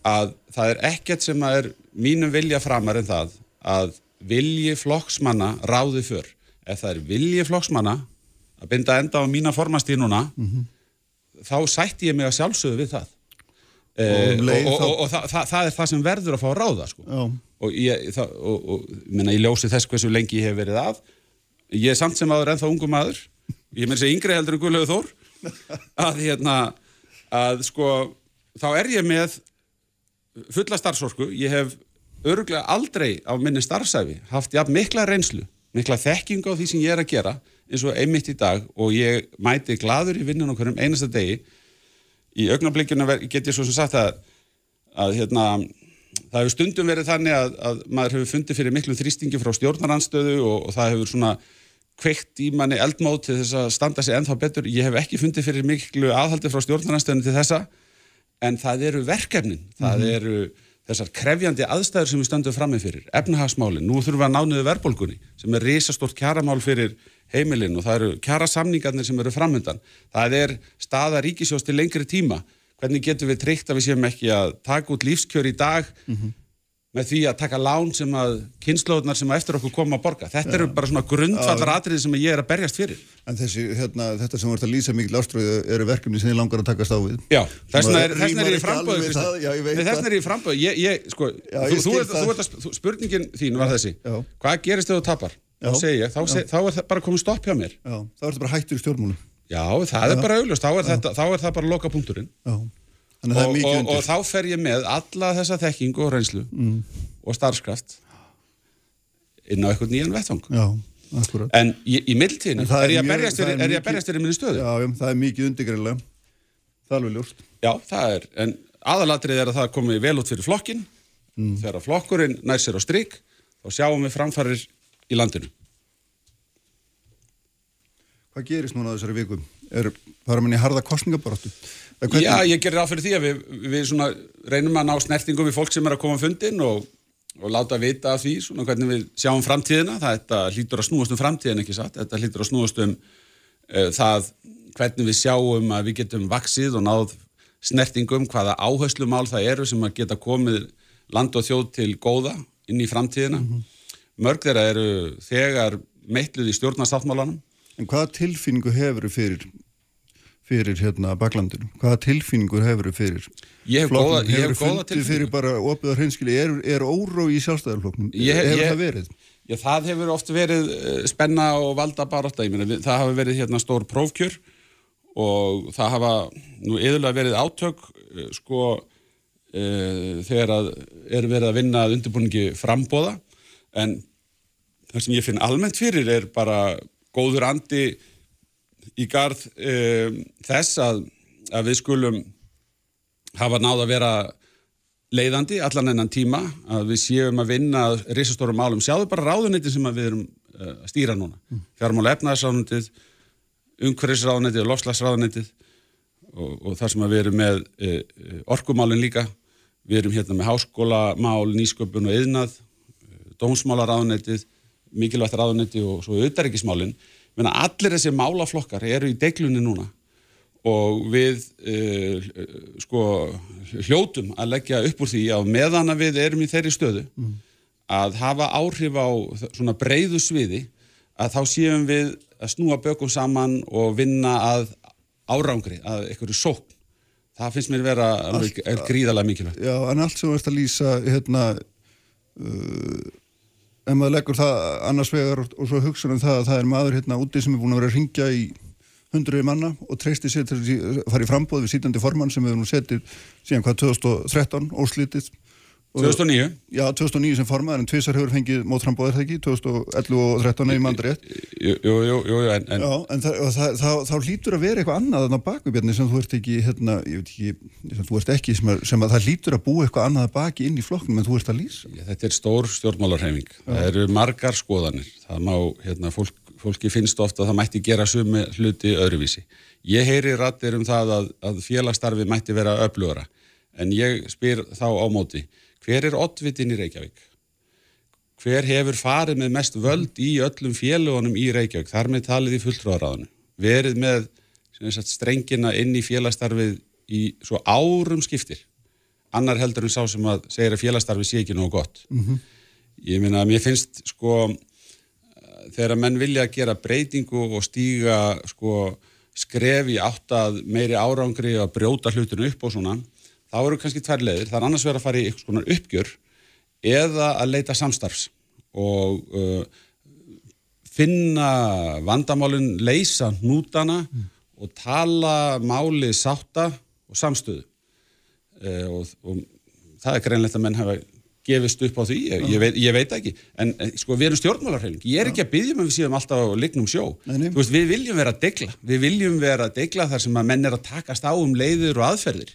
að það er ekkert sem að er mínum vilja framar en það að vilji flokksmanna ráði fyrr. Ef það er vilji flokksmanna að binda enda á mína formastíðnuna mm -hmm. þá sætti ég mig að sjálfsögðu við það. Og, um og, og, þá... og það, það, það er það sem verður að fá að ráða sko. og ég, það, ég ljósi þess hversu lengi ég hef verið að ég er samt sem aður ennþá ungum maður ég meir segja yngri heldur en Guðlegu Þór að hérna að sko þá er ég með fulla starfsorku, ég hef öruglega aldrei á minni starfsæfi haft jafn mikla reynslu, mikla þekking á því sem ég er að gera eins og einmitt í dag. Og ég mæti gladur í vinnun okkur um einasta degi. Í augnablikjuna get ég svo sem sagt að, að hérna, það hefur stundum verið þannig að, að maður hefur fundið fyrir miklu þrýstingi frá stjórnaranstöðu og, og það hefur svona kveikt í manni eldmót til þess að standa sig ennþá betur. Ég hef ekki fundið fyrir miklu aðhaldi frá stjórnaranstöðinu til þessa en það eru verkefnin, það -hmm. eru þessar krefjandi aðstæður sem við stöndum fram með fyrir, efnahagsmálinn, nú þurfum við að nániðu verðbólgunni sem er risastort kjaramál fyrir heimilinn og það eru kjarasamningarnir sem eru framöndan, það er staða ríkisjós til lengri tíma, hvernig getum við tryggt að við séum ekki að taka út lífskjör í dag? Mm -hmm með því að taka lán sem að kynnslóðunar sem að eftir okkur koma að borga. Þetta eru bara svona grundfallar atriði sem ég er að berjast fyrir. En þessi, hérna, þetta sem vart að lýsa mikil áströðu eru verkefni sem þið langar að takast á við. Já, þessna er, er í framböðu. Þessna er í framböðu. Ég, ég, sko, ég þú, þú, þú, þú, spurningin þín var þessi. Já. Hvað gerist þegar þú tapar? Já. Þá segi ég, þá, seg, þá er það bara komið stopp hjá mér. Já, þá er þetta bara hættur í stjórnmúlu. Já, það er bara auglust. Þá er það bara loka punkturinn. Og, og, og þá fer ég með alla þessa þekkingu og reynslu mm. og starfskraft inn á eitthvað nýjan vettvang en í, í mildtíðinu er, er ég að berjast þér í minni stöðu Já, um, það er mikið undirgreinlega það er alveg ljóst Já, það er, en aðalatrið er að það komi vel út fyrir flokkin mm. þegar flokkurinn nær sér á stryk þá sjáum við framfarir í landinu Hvað gerist núna á þessari vikum? Er fara manni harða kostningabaróttu? Hvernig... Já, ég gerir áfyrir því að við, við reynum að ná snertingum við fólk sem er að koma á fundin og, og láta vita af því svona, hvernig við sjáum framtíðina. Þetta hlýtur að snúast um framtíðin, ekki satt? Þetta hlýtur að snúast um uh, það hvernig við sjáum að við getum vaksið og náð snertingum hvaða áherslumál það eru sem að geta komið land og þjóð til góða inn í framtíðina. Mm -hmm. Mörg þeirra eru þegar meitluð í stjórnarsáttmálanum. En hvaða tilfinningu hefur fyrir fyrir hérna baklandinu? Hvaða tilfinningur hefur þau fyrir? Ég hef góða, ég hef góða tilfinningur. Fyrir bara opið á hreinskili, er, er óró í sjálfstæðarflokknum? Hefur það verið? Já, það hefur oft verið eh, spenna og valda baróta, ég meina, það hafa verið hérna stór prófkjör og það hafa nú yðurlega verið átök, eh, sko, e, þegar að er verið að vinna undirbúningi frambóða, en það sem ég finn almennt fyrir er bara góður andi í garð um, þess að, að við skulum hafa náð að vera leiðandi allan ennan tíma að við séum að vinna risastórum málum. Sjáðu bara ráðuniti sem við erum uh, að stýra núna. Mm. Fjármála efnaðsráðunitið, umhverfisráðunitið og lofslagsráðunitið og, og þar sem við erum með e, orkumálinn líka, við erum hérna með háskólamál, nýsköpun og yðnað, dómsmálaráðunetið, mikilvægt ráðunetti og svo auðaríkismálinn. Allir þessi málaflokkar eru í deglunni núna og við uh, sko hljótum að leggja upp úr því að meðan að við erum í þeirri stöðu mm. að hafa áhrif á svona breyðu sviði að þá séum við að snúa bökum saman og vinna að árangri, að einhverju sókn. Það finnst mér vera allt, gríðalega mikilvægt. Já, en allt sem ert að lýsa, hérna, uh, ef maður leggur það annars vegar og, og svo hugsa um það að það er maður hérna úti sem er búin að vera að ringja í hundruði manna og treysti sér til að fara í frambóð við sítandi formann sem við nú setið síðan hvað 2013 óslítið 2009? Já, 2009 sem formaður en tvísar hefur fengið mótframbóðir það ekki? 2011 og 2013 eða mandri Jú, jú, jú, en, en... Já, en það, það, það, þá hlýtur að vera eitthvað annað en á bakvibjarni sem þú ert ekki hérna, ég veit ekki, sem þú ert ekki sem, er, sem að það hlýtur að búa eitthvað annað baki inn í flokknum en þú ert að lýsa. Já, Þetta er stór stjórnmálarhefing það eru margar skoðanir. Það má, hérna, fólk, fólki finnst ofta að það mætti gera sumi hluti öðruvísi. Ég heyri rættir um það að, að félagstarfi mætti vera öflugara en ég spyr þá á móti hver er oddvitin í Reykjavík? Hver hefur farið með mest völd í öllum félagunum í Reykjavík? Þar með talið í fulltróðaráðinu. Verið með sagt, strengina inn í félagstarfið í svo árum skiptir. Annar heldur en sá sem að segja að félagstarfið sé ekki nógu gott. Mm -hmm. Ég minna að mér finnst sko þegar menn vilja að gera breytingu og stíga sko skref í átt að meiri árangri að brjóta hlutinu upp og svona þá eru kannski tvær leðir, það er annars verið að fara í eitthvað svona uppgjör eða að leita samstarfs og uh, finna vandamálun, leysa nútana mm. og tala máli sátta og samstöðu. Uh, og, og það er greinlegt að menn hafa gefist upp á því, ég, ég, veit, ég veit ekki. En sko við erum stjórnmálarheiling ég er ekki að byggja með um við síðan alltaf á lignum sjó. Veist, við viljum vera að degla. Við viljum vera að degla þar sem að menn er að takast á um leiður og aðferðir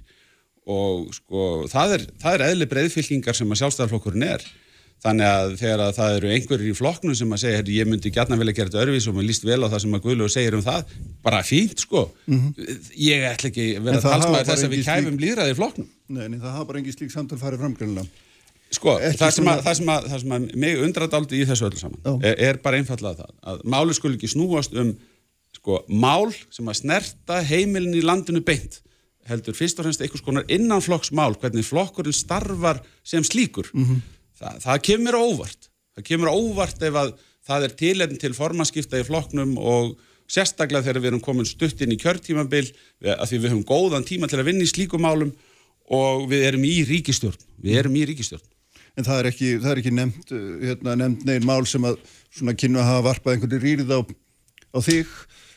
og sko það er, það er eðli breyðfylkingar sem að sjálfstæðarflokkurinn er. Þannig að þegar að það eru einhverjir í flokknum sem að segja, ég myndi gætna vel að gera þetta örfis og maður líst vel á það sem að Guðlu segir um það bara fínt sko. Mm -hmm. ég ætla ekki vera talsmaður þess að við kæfum slík... líðræði í flokknum. Nei, nei, það hafa bara engi slík samtal farið framgrunlega Sko, það sem, að, það, sem að, það sem að mig undradaldi í þessu öllu saman er, er bara einfallega það að máli skul ekki snúast um sko, mál sem að snerta heimilin í landinu beint heldur fyrst og fremst einhvers konar innanflokksmál hvernig flokkurinn starfar sem slíkur. Mm -hmm. Þa, það kemur óvart. Það kemur óvart ef að það er tilend til formanskipta í flokknum og sérstaklega þegar við erum komin stutt inn í kjörtímabil að því við höfum góðan tíma til að vinna í slíkum málum og við erum í ríkistjórn við erum í ríkistjórn En það er ekki, það er ekki nefnt, hérna, nefnt negin mál sem að svona kynna að hafa varpað einhverju rýrið á, á þig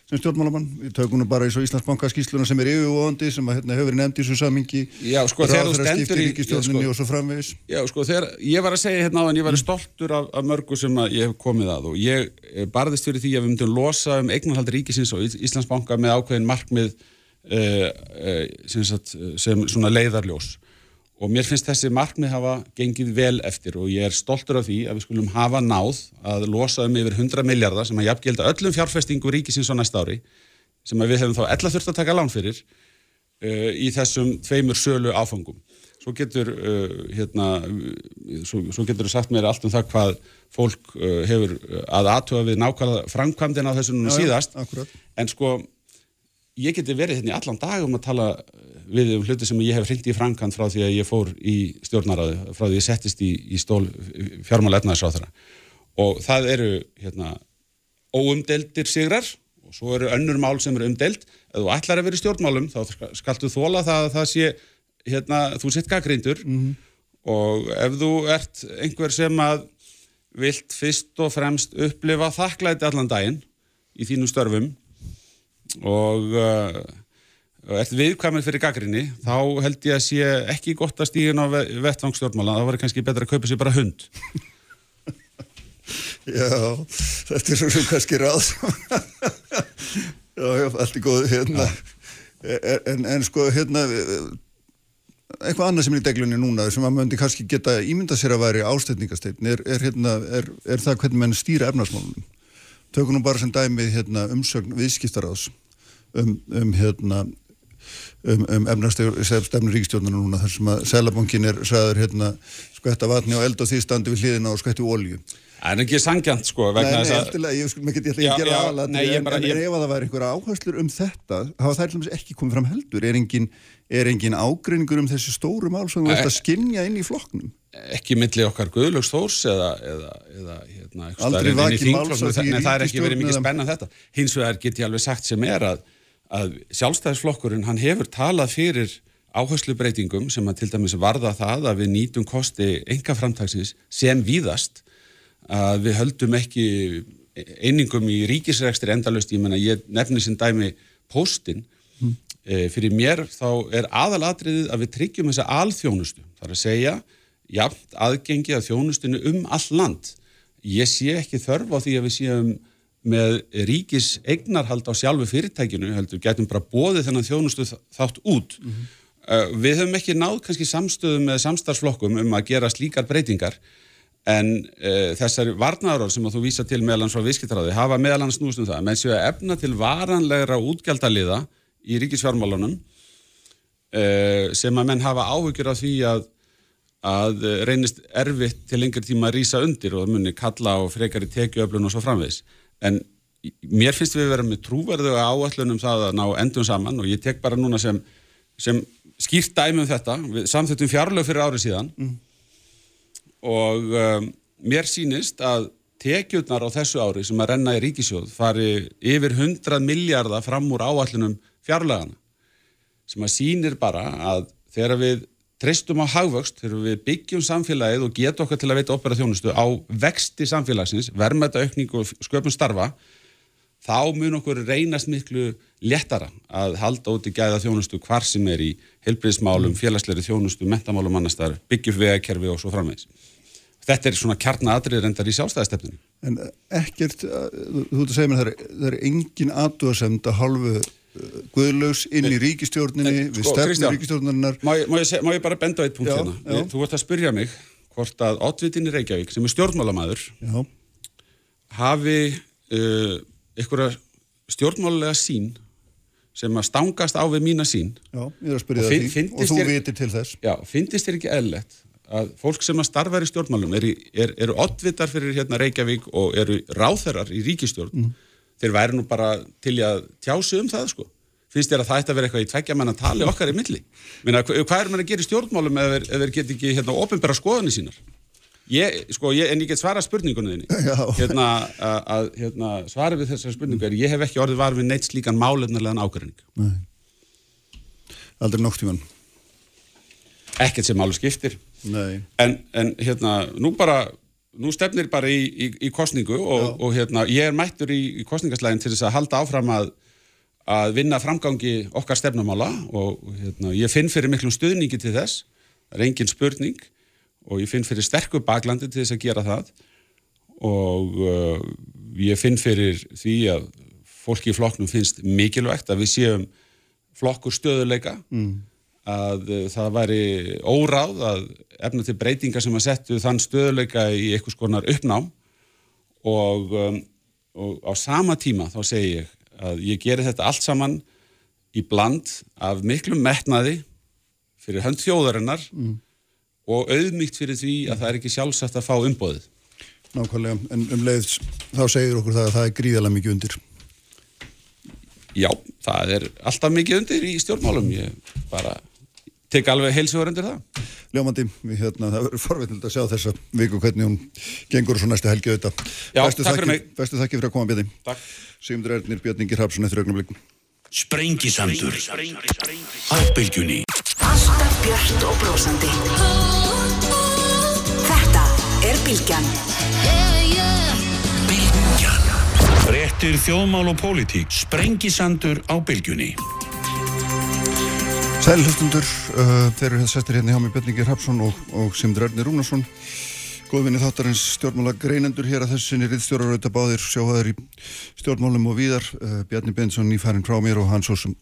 sem stjórnmálamann, við tökum nú bara eins og Íslandsbanka skýsluna sem er yfirvóðandi sem að hérna, hefur nefnd í svo samingi Já, sko, þegar þú stendur í sko, og svo framvegis. Já, sko, þegar ég var að segja hérna á þann, ég var stoltur af, af mörgu sem ég hef komið að og ég eh, barðist fyrir því að við myndum losa um eignarhaldi ríkisins og Íslandsbanka með ákveðin markmið uh, uh, sem, sem svona leiðarljós og mér finnst þessi markmið hafa gengið vel eftir og ég er stoltur af því að við skulum hafa náð að losa um yfir 100 miljardar sem að jafngjelda öllum fjárfestingu ríkisins á næsta ári sem við hefum þá ella þurft að taka lán fyrir uh, í þessum tveimur sölu áfangum. Svo getur, uh, hérna, svo, svo getur sagt mér allt um það hvað fólk uh, hefur að aðtöfa við nákvæmlega framkvæmdina á þessum núna síðast, ja, en sko ég geti verið hérna í allan dag um að tala við um hluti sem ég hef hringt í framkant frá því að ég fór í stjórnaráðu, frá því að ég settist í, í stól fjármála etnaðisráþara og það eru hérna óumdeldir sigrar og svo eru önnur mál sem eru umdeld ef þú ætlar að vera í stjórnmálum þá skaltu þóla það að það sé hérna, þú sitt gaggrindur mm -hmm. og ef þú ert einhver sem að vilt fyrst og fremst upplifa þakklæti allan daginn í þínu störfum og uh, ert viðkvæmið fyrir gaggrinni þá held ég að sé ekki gott að stíðin á vettvangsstjórnmála þá var það kannski betra að kaupa sér bara hund. Já, þetta er svo kannski ráð. Já, já, allt er góð hérna. En, en sko hérna eitthvað annað sem er í deglunni núna sem að myndi kannski geta ímynda sér að væri ástætningasteitn er, er, hérna, er, er það hvernig mann stýra efnarsmálunum tökum nú bara sem dæmið hérna, umsögn viðskiptaráðs um, um hérna um, um efnastefnur ríkistjórnuna núna þar sem að Sælabankin er sæður hérna skvætta vatni á eld og því standi við hliðina og skvætti ólju. Það er ekki sangjant sko Nei, nei, eftirlega, ég sko, ekki að gera aðalat en, ef að það væri einhverja áherslur um þetta hafa þær dæmis ekki komið fram heldur? Er engin, er engin ágreiningur um þessi stóru mál sem þú ert að skinja inn í flokknum? ekki milli okkar Guðlöks Þórs eða, eða, eða hérna, aldrei vaki máls það, það er ekki verið mikið spennan þetta. Hins vegar get ég alveg sagt sem er að, að sjálfstæðisflokkurinn hann hefur talað fyrir áherslubreitingum sem að til dæmis varða það að við nýtum kosti enga framtagsins sem víðast að við höldum ekki einingum í ríkisregstri endalust, ég ég nefnir sem dæmi postin mm. e, fyrir mér þá er aðalatriðið að við tryggjum þessa alþjónustu, þar að segja jafnt aðgengi að þjónustinu um all land. Ég sé ekki þörf á því að við séum með ríkis eignarhald á sjálfu fyrirtækinu, heldur, getum bara bóðið þennan þjónustu þátt út. Mm -hmm. uh, við höfum ekki náð kannski samstöðum með samstarfsflokkum um að gera slíkar breytingar en uh, þessari varnaðaróð sem að þú vísa til meðalans frá viðskiptaráði hafa meðalans snústum það, menn séu að efna til varanlegra útgjaldaliða í ríkisfjármálunum uh, sem að menn hafa áhugjur af því að, að reynist erfitt til lengri tíma að rýsa undir og munni kalla á frekari tekjuöflun og svo framvegs en mér finnst við að vera með trúverðu áallunum það að ná endum saman og ég tek bara núna sem, sem skýrt dæmi um þetta, við samþettum fjárlög fyrir árið síðan. Mm. Og um, mér sínist að tekjurnar á þessu ári sem að renna í ríkisjóð fari yfir 100 miljardar fram úr áallunum fjárlegana sem að sínir bara að þegar við treystum á hagvöxt, þegar við byggjum samfélagið og getum okkar til að veita opera þjónustu á vexti samfélagsins, verðmæta aukning og sköpum starfa þá mun okkur reynast miklu léttara að halda út í gæða þjónustu hvar sem er í helbriðsmálum, félagsleiri þjónustu, mentamálum annastar, byggjum vegakerfi og svo framvegs þetta er svona kjarnadrið reyndar í sjálfstæðistefninu. En ekkert, þú ert að segja mér það er, það er engin aðdóðasemd að uh, guðlaus inn í ríkistjórninni en, við sko, stefnum ríkistjórninnar. Má, má, má ég bara benda á eitt punkt já, hérna? Já. Þú vart að spyrja mig hvort að Ottvitin í Reykjavík sem er stjórnmálamæður já. hafi uh, einhverja stjórnmálulega sín sem að stangast á við mína sín ég er það því og þú vitir til þess Já, finnist þér ekki eðlert að fólk sem að starfa í stjórnmálum eru er, er oddvitar fyrir hérna Reykjavík og eru ráþerrar í ríkistjórn mm. Þeir væri nú bara til að tjásu um það sko. Finnst þér að það ætti að vera eitthvað í tveggja mann að tala okkar í milli? Minna, hvað er mann að gera í stjórnmálum ef þeir get ekki hérna ofinbæra skoðanir sínar? Ég, sko, ég, en ég get svara spurningunni þinni. Hérna, að hérna, svara við þessar spurningu er ég hef ekki orðið var við neitt slíkan málefnilegan ákvæðning Aldrei nokt í mann. Ekkert sem málu skiptir. En, en hérna, nú bara nú stefnir bara í, í, í kostningu og, og hérna, ég er mættur í, í kostningaslægin til þess að halda áfram að að vinna framgangi okkar stefnumála og hérna, ég finn fyrir miklum stuðningi til þess, það er engin spurning og ég finn fyrir sterkur baklandi til þess að gera það. Og uh, ég finn fyrir því að fólki í flokknum finnst mikilvægt að við séum flokkur stöðuleika mm að eh, það væri óráð að efna til breytinga sem að setju þann stöðuleika í einhvers konar uppnám og, um, og á sama tíma þá segi ég að ég geri þetta allt saman í bland af miklum metnaði fyrir hönd þjóðarinnar mm. og auðmygt fyrir því að það er ekki sjálfsagt að fá umbóðið. Nákvæmlega, en um leið þá segir okkur það að það er gríðalega mikið undir. Já, það er alltaf mikið undir í stjórnmálum, ég bara tek alveg heilsugur undir það. Ljómandi, við, hérna, það verður forvitnild að sjá þessa viku hvernig hún gengur svo næstu helgi auðvitað. Já, bestu takk fyrir mig. Bestu þakki fyrir að koma byrja. Takk. Sigmundur Ernir, Björningir Hapsson eftir augnablikum. Sprengisandur á bylgjunni. Alltaf björnt og brósandi. Þetta er Bylgjan. Bylgjan. Brettir þjóðmál og pólitík. Sprengisandur á bylgjunni. Sæl hlustundur, uh, þeir eru sestir hérna hjá mig Björningi Rapsson og, og Simdur Erni Rúnarsson. Góðvinni þáttarins stjórnmála greinendur hér að þessinni riðstjórar auðvitað báðir sjóhaður í stjórnmálum og víðar. Uh, Bjarni Bensson nýfærin frá mér og hann svo sem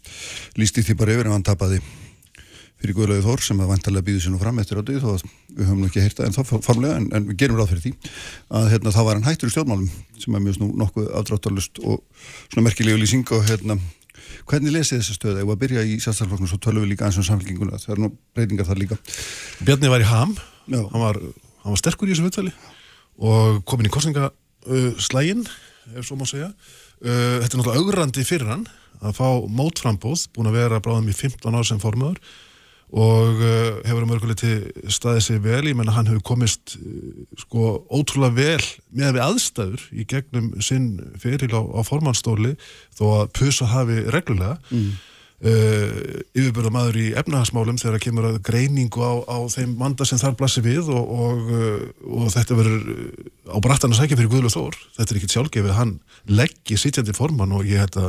lísti því bara yfir en hann tapaði fyrir Guðlaugið Þór sem að vantarlega býði sér nú fram eftir á þó að við höfum nú ekki heyrta en þá formlega en, en við gerum ráð fyrir því að hérna, þá var hann hættur í stjórnmálum sem er mjög nokkuð afdráttalust og svona merkilegu lýsing og hérna Hvernig lesið þessa stöðu? Ég var að byrja í sjálfstæðarflokknum svo tölum við líka eins og um samfélkinguna. Það er nú breytingar þar líka. Bjarni var í ham, hann var, hann var sterkur í þessu viðtali og komin í kostningaslægin, ef svo má segja. Uh, þetta er náttúrulega augrandi fyrir hann að fá mótframbóð, búin að vera bráðum í 15 ár sem formöður og uh, hefur um örguleiti staðið sig vel, ég menna hann hefur komist uh, sko ótrúlega vel með við aðstæður í gegnum sinn fyrir á, á formannstóli þó að pusa hafi reglulega mm. Uh, yfirbörða maður í efnahagsmálum þegar kemur að greiningu á, á þeim vanda sem þar blasir við og, og, uh, og þetta verður uh, á brattan að sækja fyrir Guðlu Þór. Þetta er ekkit sjálfgefið, hann leggir sitjandi forman og ég held að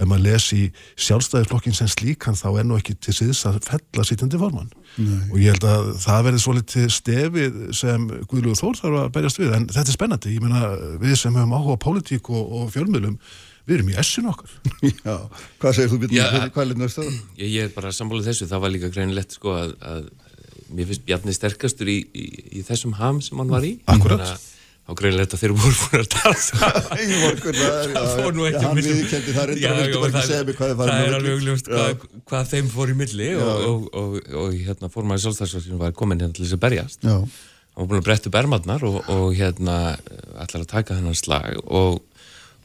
ef maður lesi sjálfstæðisflokkin sem slíkan þá er nú ekki til síðs að fella sitjandi forman Nei. og ég held að það verður svo litið stefið sem Guðlu Þór þarf að berjast við. En þetta er spennandi, ég menna við sem hefum áhuga á pólitík og, og fjölmiðlum við erum í essinu okkar. Já, hvað segir þú Bjarni, hvað er litnað stöðum? Ég, ég er bara sammálið þessu, það var líka greinilegt sko að, að mér finnst Bjarni sterkastur í, í, í þessum ham sem hann var í. Akkurat. Þá greinilegt að þeir voru búin að tala það fór nú ekki Hann viðkendi það að er alveg augljóst hvað, hvað þeim fór í milli og, og, og, og hérna fórmæði sjálfstæðsfólkinu var komin hérna til þess að berjast. Já. Hann var búin að bretta upp ermarnar og hérna ætlar að taka þennan slag og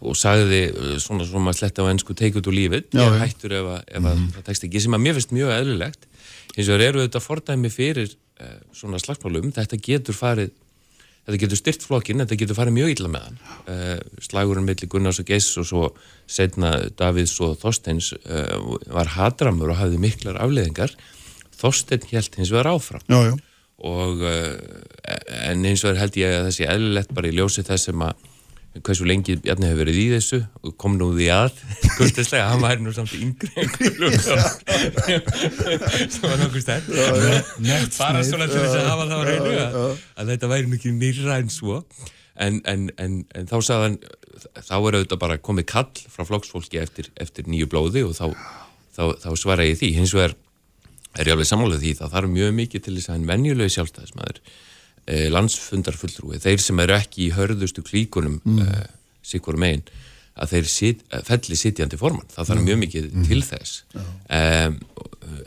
og sagði uh, svona svona að sletta á ennsku take it or leave it, ég hættur ef, að, ef mm. það tekst ekki, sem að mér finnst mjög eðlilegt. Eins og eru þetta fordæmi fyrir uh, svona slagsmálum, þetta getur farið þetta getur styrt flokkin þetta getur farið mjög illa með hann. Uh, slagurinn millir Gunnars og Geiss og svo setna Davids og Þorsteins uh, var hadramur og hafði miklar afleðingar Þorstein held hins vegar áfram. Já, já. og uh, en eins og held ég að þessi eðlilegt bara í ljósi þess sem að hversu lengi Bjarni hefur verið í þessu og kom nú því að kurtislega, hann væri nú samt yngri sem var nokkuð stærn bara svona til þess að hafa það á reynu að, að þetta væri mikið nýra en svo. En, en, en, en þá sagðan þá er auðvitað bara komið kall frá flokksfólki eftir, eftir nýju blóði og þá, þá, þá svara ég því. Hins vegar er ég alveg samálað því. Það þarf mjög mikið til þess að en venjulegi sjálfstæðismæður landsfundarfulltrúi, þeir sem eru ekki í hörðustu klíkunum mm. eh, sikkur megin, að þeir sit, felli sitjandi forman, það þarf mjög mikið mm. til þess. Um,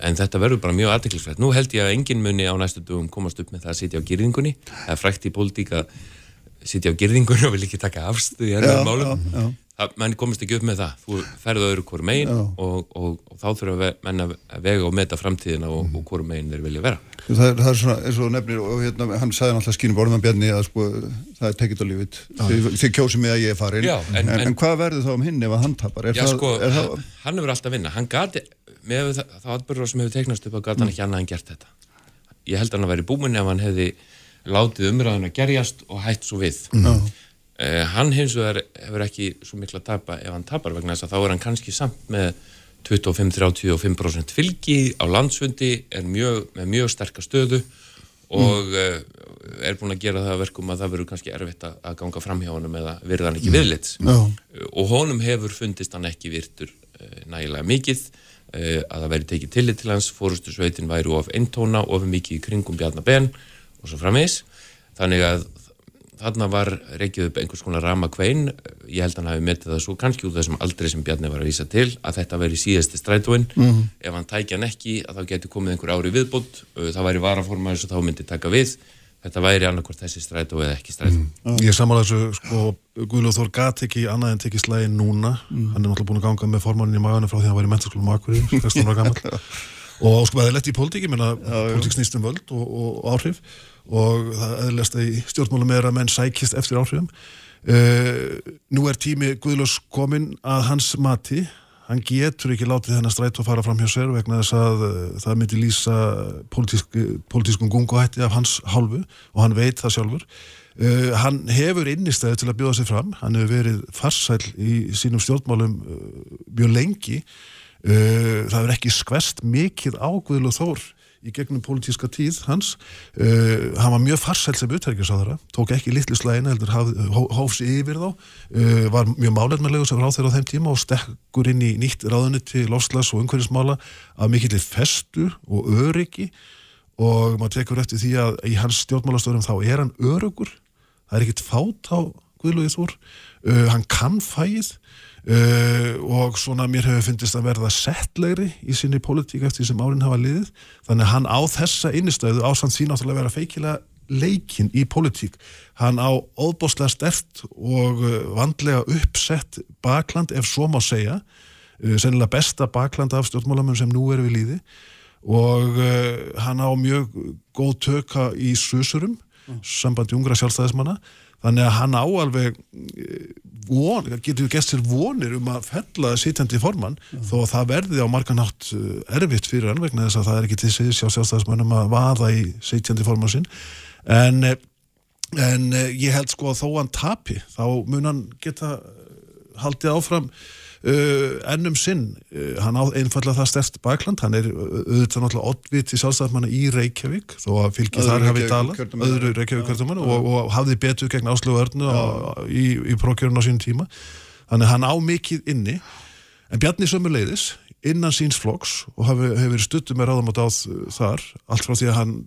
en þetta verður bara mjög aðdeklisvægt nú held ég að engin muni á næstu dugum komast upp með það að sitja á gyrðingunni það er frækt í pólitík að sitja á gyrðingunni og vil ekki taka afstuð í ennum málum. já, já það, menn komist ekki upp með það. Þú ferðu öðru hvori megin og, og, og þá þurfa menn að vega og meta framtíðina og, og hvori megin þeir vilja vera. Það er, það er svona eins og nefnir og hérna, hann sagði náttúrulega skínum orðum að bjarni að sko, það er tekit á lífið. Þið kjósið mig að ég er farin. Já, en, en, en hvað verður þá um hinn ef hann tapar? Já það, sko, það... hann hefur alltaf vinna hann gati, með það, það atbyrður sem hefur teiknast upp að gata hann ekki annað en gert þetta. Ég held að hann að veri búin ef hann hefði látið umræðin að gerjast og hætt svo við. Mm. Uh, hann hins vegar hefur ekki svo miklu að tapa ef hann tapar vegna þess að þá er hann kannski samt með 25-35% fylgi á landsfundi er mjög, með mjög sterkar stöðu og mm. uh, er búin að gera það verkum að það verður kannski erfitt að ganga fram hjá honum eða verða hann ekki mm. viðlits no. uh, og honum hefur fundist hann ekki virtur nægilega mikið að það væri tekið tillit til hans fórustu sveitin væri of eintóna of mikið í kringum bjarnabenn og svo framins þannig að þarna var reykjuð upp einhvers konar rama kvein, ég held að hann hafi metið það svo kannski úr þessum aldrei sem Bjarni var að vísa til að þetta veri síðasti strætóin. Mm -hmm. ef hann tækja hann ekki að þá getur komið einhver ári viðbútt, það væri varaformæður og þá myndi taka við, þetta væri annarkort þessi strætó eða ekki strætó. Mm -hmm. Ég samála þessu, sko, Guðlúð Þór gati ekki annað en tekið slægin núna. Mm -hmm. hann er náttúrulega búin að ganga með formannin í maðurinn frá því að hann var í mentarskólum Akkurí, 16 ára gammal og sko, það er lett í pólitík, ég menna pólitík snýst um völd og, og áhrif og það eðlast að í stjórnmálum er að menn sækist eftir áhrifum. Uh, nú er tími Guðlós komin að hans mati. Hann getur ekki látið þennan strætt að fara fram hjá sér vegna þess að uh, það myndi lýsa politísk, politískum gunguhætti af hans hálfu og hann veit það sjálfur. Uh, hann hefur innistæði til að bjóða sig fram. Hann hefur verið farsæl í sínum stjórnmálum mjög lengi. Það hefur ekki skvest mikið á Guðlós Þór í gegnum pólitíska tíð hans. Uh, hann var mjög farsæl sem utverkjarsáðara tók ekki litlu slæðina heldur hófs yfir þá. Uh, var mjög málefnarlegu sem ráð þeirra á þeim tíma og stekkur inn í nýtt ráðunni til loslas og umhverfismála af mikillir festu og öryggi. Og maður tekur eftir því að í hans stjórnmálastöðum þá er hann örugur það er ekkit fát á Guðlúið Þór. Uh, hann kann fæð uh, og svona mér hefur fyndist að verða settlegri í sinni pólitík eftir sem árin hafa liðið þannig að hann á þessa innistöðu á samt því náttúrulega að vera feikilega leikin í pólitík. Hann á óbáslega stert og uh, vandlega uppsett bakland ef svo má segja, uh, sennilega besta bakland af stjórnmálamum sem nú er við líði og uh, hann á mjög góð tökka í susurum, mm. sambandi ungra sjálfstæðismanna, þannig að hann á alveg von, getur gett sér vonir um að fella sitjandi formann mm. þó að það verði á marganátt erfitt fyrir hann vegna þess að það er ekki til sig sjá sjálfstæðismannum að vaða í sitjandi formann sinn en, eh, en eh, ég held sko að þó hann tapi þá mun hann geta eh, haldið áfram uh, ennum sinn, uh, hann á einfallega það stærst bakland, hann er auðvitað náttúrulega oddvit í sjálfstæðarmanna í Reykjavík þó að fylgi þar hafi dala öðru Reykjavík kvörtumann og, og hafði betur gegn Áslögu Örnu í, í prókjörun á sín tíma, þannig hann á mikið inni, en Bjarni sömuleiðis innan síns floks og hefur hef stuttum með ráðamátt á þar allt frá því að hann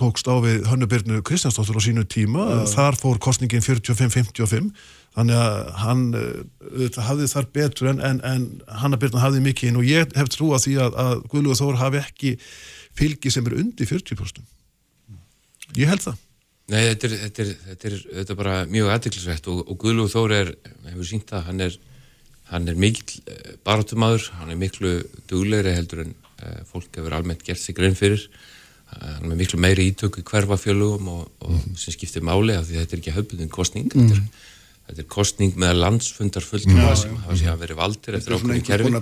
tókst á við Hönnubirnu Kristjánsdóttur á sínu tíma, ja. þar fór kostningin 45-55, þannig að hann uh, hafði þar betur en, en, en Hannabirna hafði mikið inn og ég hef trú að því að, að Guðlúð Þór hafi ekki fylgi sem er undir 40%. Ég held það. Nei, þetta er, þetta er, þetta er, þetta er bara mjög aðdeklisvægt og, og Guðlúð Þór er, hefur sínt að hann er, hann er mikil eh, barátumadur, hann er miklu duglegri heldur en uh, fólk hefur almennt gert sig grein fyrir hann er með miklu meiri ítöku hverfafjölugum og, og mm. sem skiptir máli af því þetta er ekki höfbundin kostning mm. þetta, er, þetta er kostning með landsfundar fulltrúa sem hafa síðan verið valdir eftir ákveðin kerfi.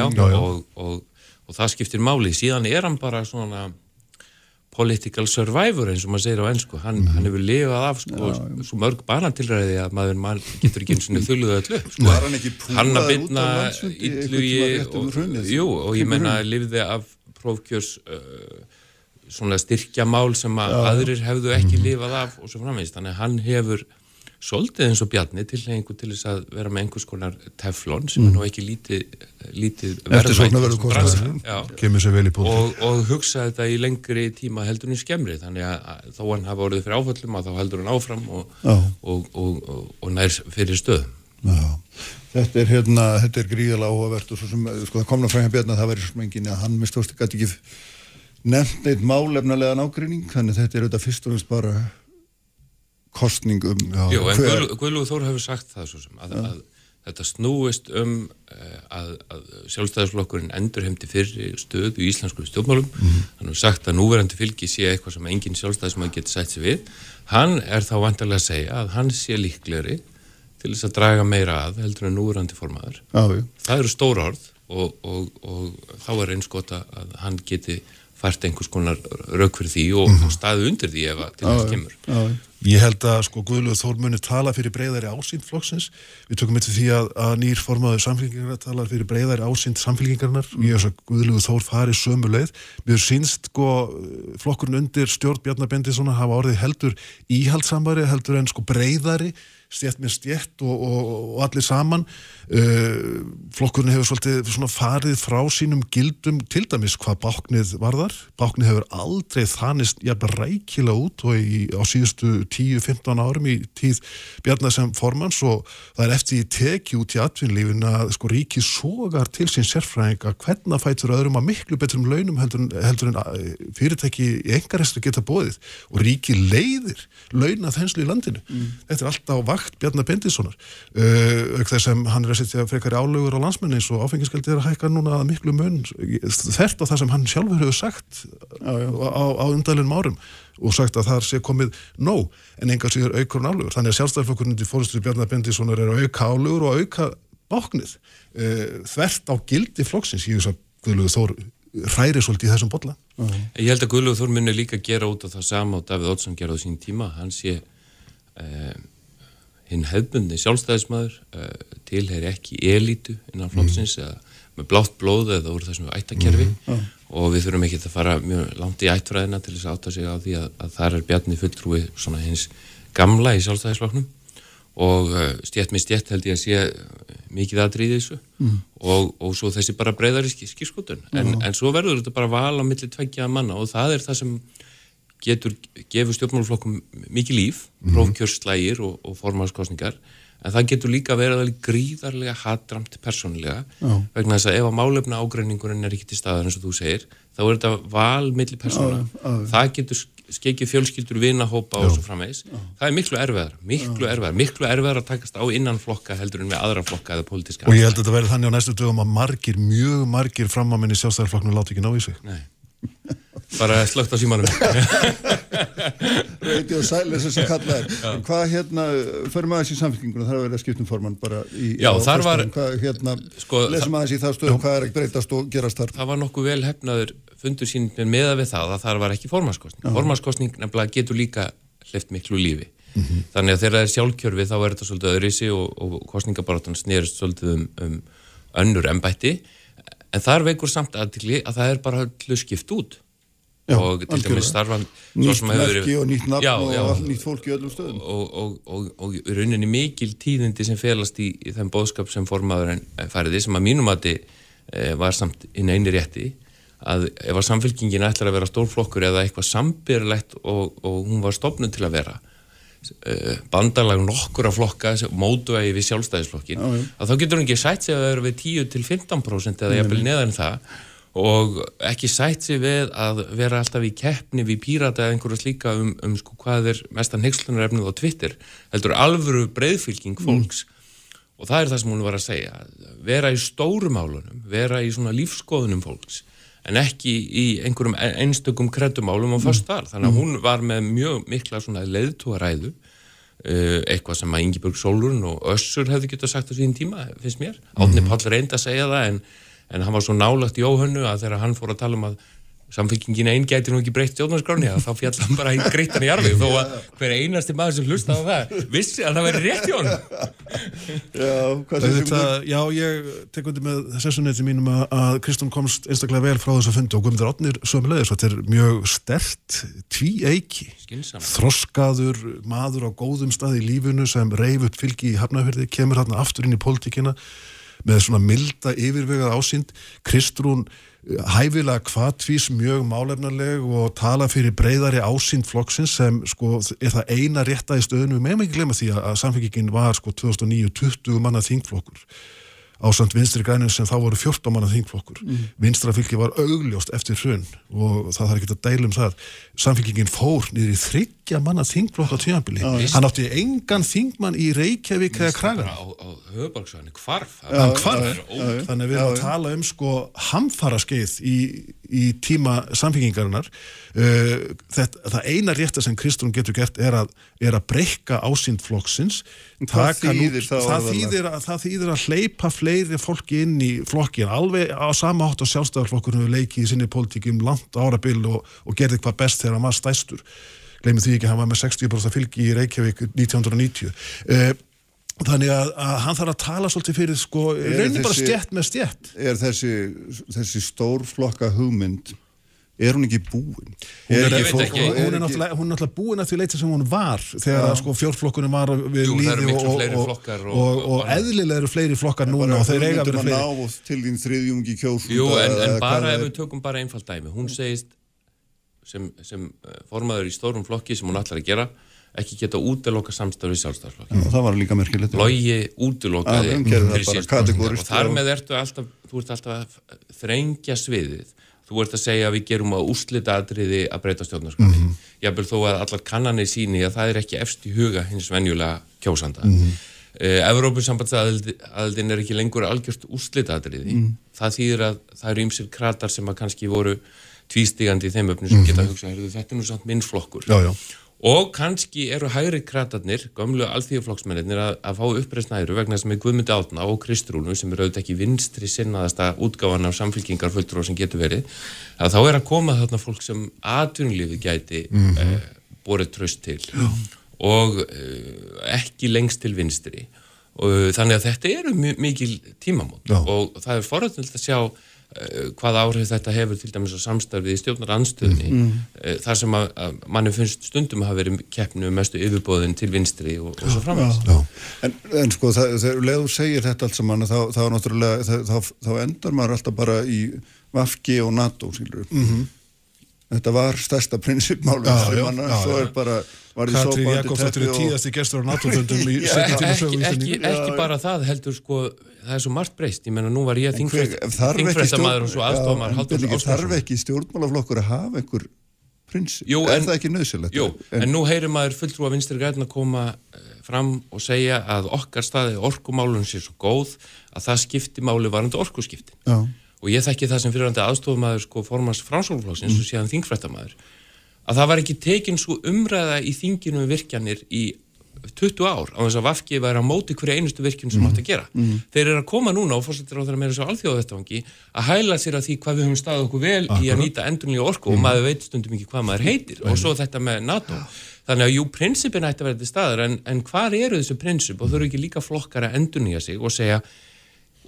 já, já, og, og, og það skiptir máli. Síðan er hann bara svona political survivor eins og maður segir á ennsku hann, mm. hann hefur lifað af sko, já, svo mörg barnatilræði að maður man, getur ekki eins og þulluðu öllu sko. hann að bytna yllugi og ég menna lifði af prófkjörs uh, svona styrkjamál sem að aðrir hefðu ekki mm. lifað af og svo framvegist, þannig að hann hefur svolítið eins og Bjarni til hengu til þess að vera með einhvers konar teflon sem mm. er nú ekki lítið, lítið verðvægt og, og hugsa þetta í lengri tíma heldur hann skemmri þannig að þó hann hafa orðið fyrir áföllum að þá heldur hann áfram og, og, og nær fyrir stöð Já. Þetta er hérna, þetta er gríðalega áhugavert og svo sem, sko það komna hérna Bjarni að það verður smengin að hann mistóst ekki nefnt eitt málefnulega nágrinning þannig þetta er auðvitað fyrst og náttúrulega bara kostningum Jú, en hver... Guðlúð Þór hefur sagt það svo sem að, ja. að þetta snúist um eh, að, að sjálfstæðisflokkurinn endur heimti fyrir stöðu í íslensku stjórnmálum mm. hann hefur sagt að núverandi fylgi sé eitthvað sem engin sjálfstæðismann getur sætt sér við hann er þá vantarlega að segja að hann sé líklegri til þess að draga meira að heldur en núverandi formaður Já, það eru stóra orð og, og, og þá er eins gott að hann geti fært einhvers konar rauk fyrir því og, mm. og staði undir því ef að til þess kemur. Já, Ég held að sko Guðluð Þór muni tala fyrir breyðari ásýnd flokksins. Við tökum eitthvað því að, að nýr formaður samfélgingarna talar fyrir breyðari ásýnd samfélgingarnar og ég veist að Guðluð Þór fari sömu leið. Við sínst sko flokkurinn undir stjórn Bjarnar Bendisson hafa orðið heldur íhaldsamari, heldur en sko breyðari stjætt með stjætt og, og, og allir saman. Uh, flokkurinn hefur svolítið farið frá sínum gildum til dæmis hvað báknið varðar. Báknið hefur aldrei þanist jafnveg rækila út og í, á síðustu 10-15 árum í tíð Bjarnar sem formans og það er eftir í teki út í atvinnlífin að sko ríki sogar til sín sérfræðinga hvernig fætur öðrum að miklu betrum launum heldur, heldur en uh, fyrirtæki í engarestu geta bóðið og ríki leiðir launa þenslu í landinu. Mm. þetta er alltaf vakt takt Bjarnar Bendissonar uh, þess að hann er að setja frekari álögur á landsmenni eins og áfengisgældi er að hækka núna að miklu mun þert á það sem hann sjálfur hefur sagt já, já. á, á undalinn árum og sagt að það sé komið nóg en enga síður aukur álögur þannig að sjálfstæðarflokkurinn til fórstuði Bjarnar Bendissonar er að auka álögur og auka báknið uh, þvert á gildi flokksins ég veist að Guðluður Þór hræri svolítið í þessum botla. Uh -huh. Ég held að Guðluður Þór munir líka gera út af það sama og Davíð Olsson gera á sín tíma, hann sé eh, hinn hefbundi sjálfstæðismæður uh, eh, tilheyri ekki elítu innan flóksins mm. eða með blátt blóð eða úr þessum ættakerfi mm. og við þurfum ekki að fara mjög langt í ættfræðina til þess að átta sig á því að, að þar er Bjarni fulltrúi svona hins gamla í sjálfstæðisfloknum og uh, stjætt með stjætt held ég að sé mikið aðrýði þessu mm. og, og svo þessi bara breyðar í skýrskotun en, en svo verður þetta bara val á milli tveggja manna og það er það sem getur gefið stjórnmáluflokkum mikið líf, Mhm. prófkjörslægir og, og formannskostningar en það getur líka verið alveg gríðarlega hatramt persónulega Já. vegna þess að ef að málefna ágreiningurinn er ekki til staðar eins og þú segir, þá er þetta val milli persóna, það getur skekið fjölskyldur, vinahópa og svo framvegis það er miklu erfiðar, miklu erfiðar miklu erfiðar að takast á innan flokka heldur en með aðra flokka eða pólitíska Og ég held að þetta verði þannig á næstu dögum að margir, mjög margir framamenni sjálfstæðarflokknu láti ekki ná í sig. Nei. Bara slögt á símanum reyti og sælis þess að kalla þér En hvað hérna, förum aðeins í samfélkinguna þar að vera skiptum formann bara í Já, þar var- hvað, hérna, Sko, lesum aðeins í það stöðum hvað er að breytast og gerast þar það var nokkuð vel hefnaður fundur sín með við það að það var ekki formannskostning. Já. Formannskostning nefnilega getur líka hlift miklu lífi. Mhm. Þannig að þegar það er sjálfkjörfi þá er þetta svolítið öðrisi og, og kostningabaratan snerist svolítið um, um önnur embætti. En þar veikur samt aðtikli að það er bara öllu skipt út. Já, og til dæmis starfan nýtt merki og nýtt nafn Já, og já. all- nýtt fólk í öllum stöðum og, og, og, og rauninni mikil tíðindi sem felast í, í þeim bóðskap sem formaðurinn færiði sem að mínum að e, var samt inn eini rétti að ef að samfélkingin ætlar að vera stórflokkur eða eitthvað sambyrlegt og, og hún var stopnud til að vera bandalag nokkur af flokka mótuægi við sjálfstæðisflokkin Já, já. að þá getur hún ekki sætt sig að vera við 10-15% eða jafnvel neðan það og ekki sætt sig við að vera alltaf í keppni við pírata eða einhverja slíka um, um sko hvað er mestan heikslunarefnið á Twitter heldur alvöru breyðfylking fólks. Og það er það sem hún var að segja vera í stórumálunum vera í svona lífskoðunum fólks en ekki í einhverjum einstökum kreddumálum og fast þar þannig að hún var með mjög mikla svona leiðtúaræðu Uh, eitthvað sem að Ingeborg Sólurinn og Össur hefðu getað sagt á síðan tíma, finnst mér. Átni Páll reyndi að segja það en, en hann var svo nálagt í óhönnu að þegar hann fór að tala um að samfélkingin einn gæti nú ekki breytt stjórnarskráni að þá fjall hann bara í greittan í arfi. Þó að hver einasti maður sem hlusta á það vissi að það væri rétt í honum. Já, Þetta, já, ég tek undir með sessunetti mínum að, að Kristján komst einstaklega vel frá þess að fundi og Guðmundur Átnir sömulegis, þetta er mjög stert tví eiki, þroskaður maður á góðum stað í lífinu sem reyf upp fylgi í hafnafyrði, kemur hann aftur inn í pólitíkina með svona milda yfirvegað ásýnd, Kristrún hæfilega kvatvís mjög málefnarleg og tala fyrir breyðari ásýnd flokksins sem sko er það eina rétta í stöðinu, við meðum ekki glemma því að, að samfélgingin var sko 2009 20 manna þingflokkur ásand vinstri grænum sem þá voru 14 manna þingflokkur. Mm. Vinstra fylgi var augljóst eftir hrun og það þarf ekki að deila um það. Samfélgingin fór niður í þryggja manna þingflokk á tíðanbili. Hann átti engan þingmann í Reykjavík eða Kragan. á, á höfuborgsvæðinu, hvarf Hann hvarf. Þannig að við erum að tala um sko hamfara skeið í, í tíma samfélgingarinnar. Uh, þetta, það eina rétta sem Kristrún getur gert er að, er að breyka ásýnd flokksins. Hvað Taka nú- þýðir það það að, það þýðir að hleypa fleiri fólki inn í flokkin alveg á sama hátt og sjálfstæðarflokkurinn hefur leikið í sinni pólitíki um langt árabil og, og gerði hvað best þegar hann var stæstur gleymið því ekki, hann var með 60% fylgi í Reykjavík 1990 uh, þannig að, að hann þarf að tala svolítið fyrir sko, reynir bara stjætt með stjætt er þessi, þessi stórflokka hugmynd er hún ekki búin? Hún er, ekki, fólk, ekki. hún, Er náttúrulega, hún er náttúrulega búin að því leita sem hún var þegar að sko, fjórflokkunum var við Jú, líði og, og, og- og, eðlilega eru fleiri flokkar núna og þeir eiga að vera fleiri til þín þriðjungi kjósunda Jú, en, en bara ef við tökum bara einfalt dæmi hún segist sem, sem eh, formaður í stórum flokki sem hún ætlar að gera ekki geta útiloka samstarfi sjálfstæðarflokki Já, það var líka merkilegt Logi útilokaði og þar með ertu alltaf þú ert alltaf að þrengja sviðið þú ert að segja að við gerum að úslita atriði að breyta stjórnarskapni mm Mhm. -hmm. jábel þó að allar kannanir síni að það er ekki efst í huga hins venjulega kjósanda mm Mhm. -hmm. uh, Evrópussambandsaðildin er ekki lengur algjört úslita atriði Mhm. það þýðir að það eru ymsir kratar sem að kannski voru tvístigandi í þeim öfnum sem geta hugsað, heyrðu, þetta er nú samt minn flokkur Mhm. Já, já. Og kannski eru hægri kratarnir, gömlu alþýðuflokksmennir að, að fá uppreisnæru vegna sem er Guðmundi Átna og Kristrúnu sem eru auðvitað ekki vinstri sinnaðasta útgáfan af samfélkingarfulltrú sem getur verið að þá er að koma þarna fólk sem atvinnulífi gæti mm Mhm. borið tröst til Já. og uh, ekki lengst til vinstri og þannig að þetta eru mi- mikil tímamót Já. og það er forrættilt að sjá hvað áhrif þetta hefur til dæmis á samstarfið í stjórnarandstöðni mm. þar sem að, að manni finnst stundum að hafa verið keppnu mestu yfirbóðin til vinstri og, og svo framins En, en sko, það, þegar leðu segir þetta allt saman, þá, þá, náttúrulega, þá, þá, þá endar maður alltaf bara í Vafki og NATO, skilur. Mhm. þetta var stærsta prinsipmálum já, svo er bara Katrín Jakobsdóttir er og- tíðasti gestur á NATO-fundum í Já, setjum tíma ekki, ekki, ekki bara það heldur sko það er svo margt breyst, ég menna nú var ég En þingfrættamaður og svo aðstofamæður en Birgir, Ásgrímsson. þarf ekki stjórnmálaflokkur að hafa einhver prinsip, Jú, er en- það ekki nöðsilegt Jú, en, nú heyrir maður fulltrúa vinstri græna koma eh, fram og segja að okkar staði orkumálun sé svo góð að það skipti máli varandi orkuskipti Já. og ég þekki það sem fyrirhandi aðstofamæður sko formans framsólflóksins Mm. og síðan þingfrættamæður að það var ekki tekin svo umræða í þinginu um virkjanir í 20 ár á þess að Vafki væri á móti hverju einustu virkjun sem átt að gera. Mm. Þeir eru að koma núna og fórsettir á þeirra meira svo alþjóðavettvangi að hæla sér að því hvað við höfum staðið okkur vel í að Akkurat. nýta endurlega orku Mm. og maður veit stundum ekki hvað maður heitir og svo þetta með NATO. Þannig að jú, prinsipin ætti að vera til staðar en, en hvar eru þessu prinsip og þau eru ekki líka flokkar að endurnýja sig og segja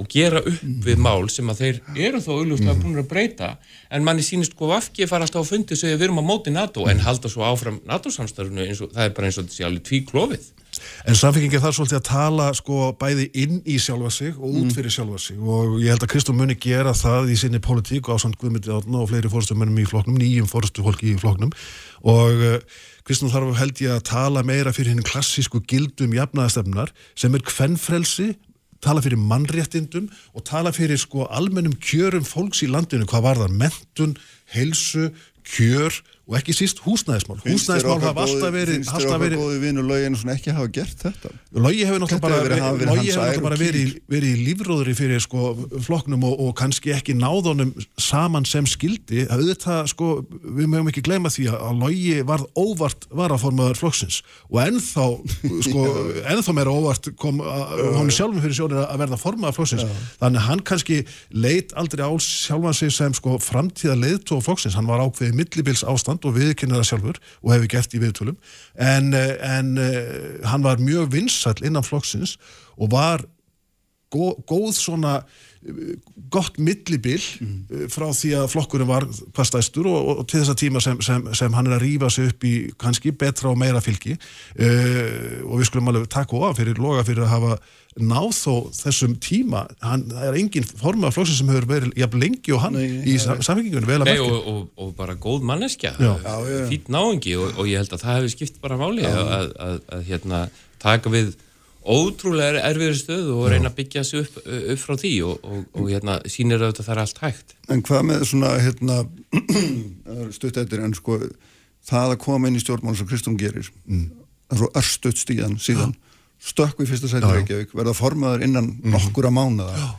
og gera upp við mál sem að þeir eru þó auðvitað búin að breyta. En manni sýnist sko vafki fara alltaf á fundi segja við erum á móti NATO en halda svo áfram NATO-samstarfinu eins og það er bara eins og sé alveg tví klófið En samfélgingin þarf svolítið að tala sko bæði inn í sjálfa sig og út fyrir sjálfa sig. Og ég held að Kristó muni gera það í sinni politík og ásand Guðmyndi Átna og fleiri fórstumennum í flokknum, nýjum fórstufólki í flokknum. Og uh, Kristó þarf held ég að tala meira fyrir henni klassísku gildum jafnaðastefnar sem er kvennfrelsi tala fyrir mannréttindum og tala fyrir sko almennum kjörum fólks í landinu, hvað var það, mentun, heilsu, kjör og ekki síst húsnæðismál. Húsnæðismál hafa alltaf verið, finnst þér okkar verið góði vinur lögin svona ekki hafa gert þetta? Logi hefur náttúrulega bara, verið- og í- lífróðri fyrir sko flokknum og, og kannski ekki náðunum saman sem skildi að auðvitað sko, við mögum ekki gleyma því að- Logi varð óvart varaformaður flokksins. Og ennþá sko, ennþá meira óvart kom hún sjálfum fyrir sjónir að verða formaður flokksins. Þannig að hann kannski leit aldrei á sjálfan sig sem sko framtíða leiðtóð flokksins, hann var ákveðið millibils ástand og viðkynna það sjálfur og hefur gert í viðtölum. En, eh, en uh, hann var mjög vinsall innan flokksins og var gó, góð svona eh, gott millibil mm. frá því að flokkurinn var hvað stæstur og, og til þessa tíma sem, sem, sem hann er að rýfa sig upp í kannski betra og meira fylgi. Uh, og við skulum alveg taka of fyrir loga fyrir að hafa náð þó þessum tíma. Hann, það er engin formað flokksins sem hefur verið jafn lengi og hann í ja, samfengingunni vel að Nei, merkja. og, og, og bara góð manneskja. Já. fýtt náungi og, og ég held að það hefur skipt bara máli að, að, að, að hérna, taka við ótrúlega erfiður stöðu og reyna að byggja sig upp, upp frá því og, og, og hérna, auðvitað að það er allt hægt. En hvað með svona hérna, stutt eftir en sko það að koma inn í stjórnmál sem Kristún gerir mm. svo örstutt stíðan síðan stökk við fyrsta sæti Reykjavík verða formaður innan nokkura mánuða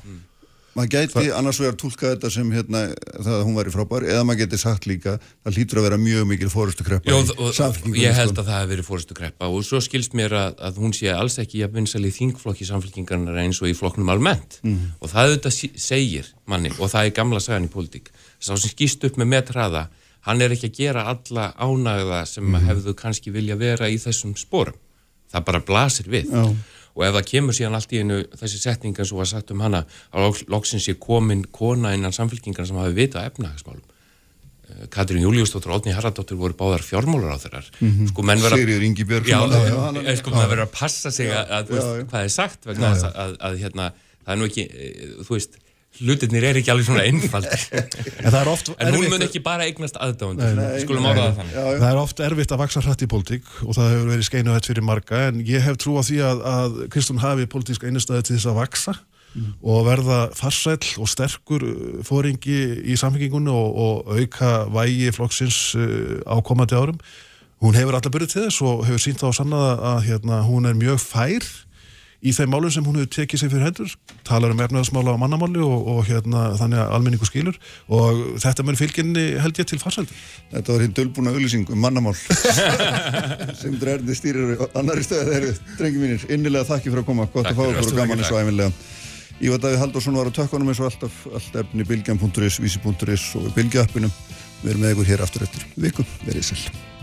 maður gæti annars vegar tólka þetta sem hérna, það að hún væri frábær eða maður geti sagt líka það hlýtur að vera mjög mikil fórustu kreppa Jó, ég held að það hefur verið fórustu kreppa og svo skilst mér að, að hún sé alls ekki að vinsal í þingflokki samfélkingarnar eins og í flokknum almennt Mhm. og það auðvitað segir manni og það er gamla sagan í pólitík sá sem skýst upp með metraða hann er ekki að gera alla ánægða sem Mhm. hefðu kannski vilja vera í þessum sporum það bara blasir við Já. Og ef það kemur síðan allt í einu þessi setning eins og var sagt um hana að loks- loksins sé komin kona innan samfélkingarna sem hafi vitað efnahagsmálum Eh, Katrín Júliusdóttir og Odni Haraldóttir voru báðar fjármálur á þeirrar Mhm. sko menn vera já, hann- eh, sko menn vera að passa sig að, að já. hvað er sagt vegna að, að, að hérna, það er nú ekki eh, þú veist, hlutirnir er ekki alveg svona einfaldir. En það er oft en hún mun ekki bara eignast nei, skulum áraða þannig. Það er oft erfitt að vaksa hratt í pólitík og það hefur verið skeinu þetta fyrir marga en ég hef trú á því að, að Kristún hafi pólitísk einustæði til þess að vaksa og verða farsæll og sterkur uh, fóringi í samfengingunni og, og auka vægi flokksins uh, á komandi árum. Hún hefur alltaf byrjuð til þess og hefur sínt á sannaða að hérna, hún er mjög fær í þeim málum sem hún hefur tekið sig fyrir hendur talar um efnaðasmála á mannamáli og, og hérna, þannig að almenningu skilur. Og þetta mun fylginni held ég til farsældur Þetta var hinn dölbúna auðlýsing um mannamál. Sem drærni stýrir annari stöðu þeirri, drengi mínir, innilega þakki fyrir að koma. Gott að fá okkur og gaman eins og æfinlega Ívar Davíð Halldórsson var á tökkunum eins og alltaf. Allt efni bilgjan.is, vísi.is og bilgjappinum við erum með ykkur hér aftur eftir viku, verið sæl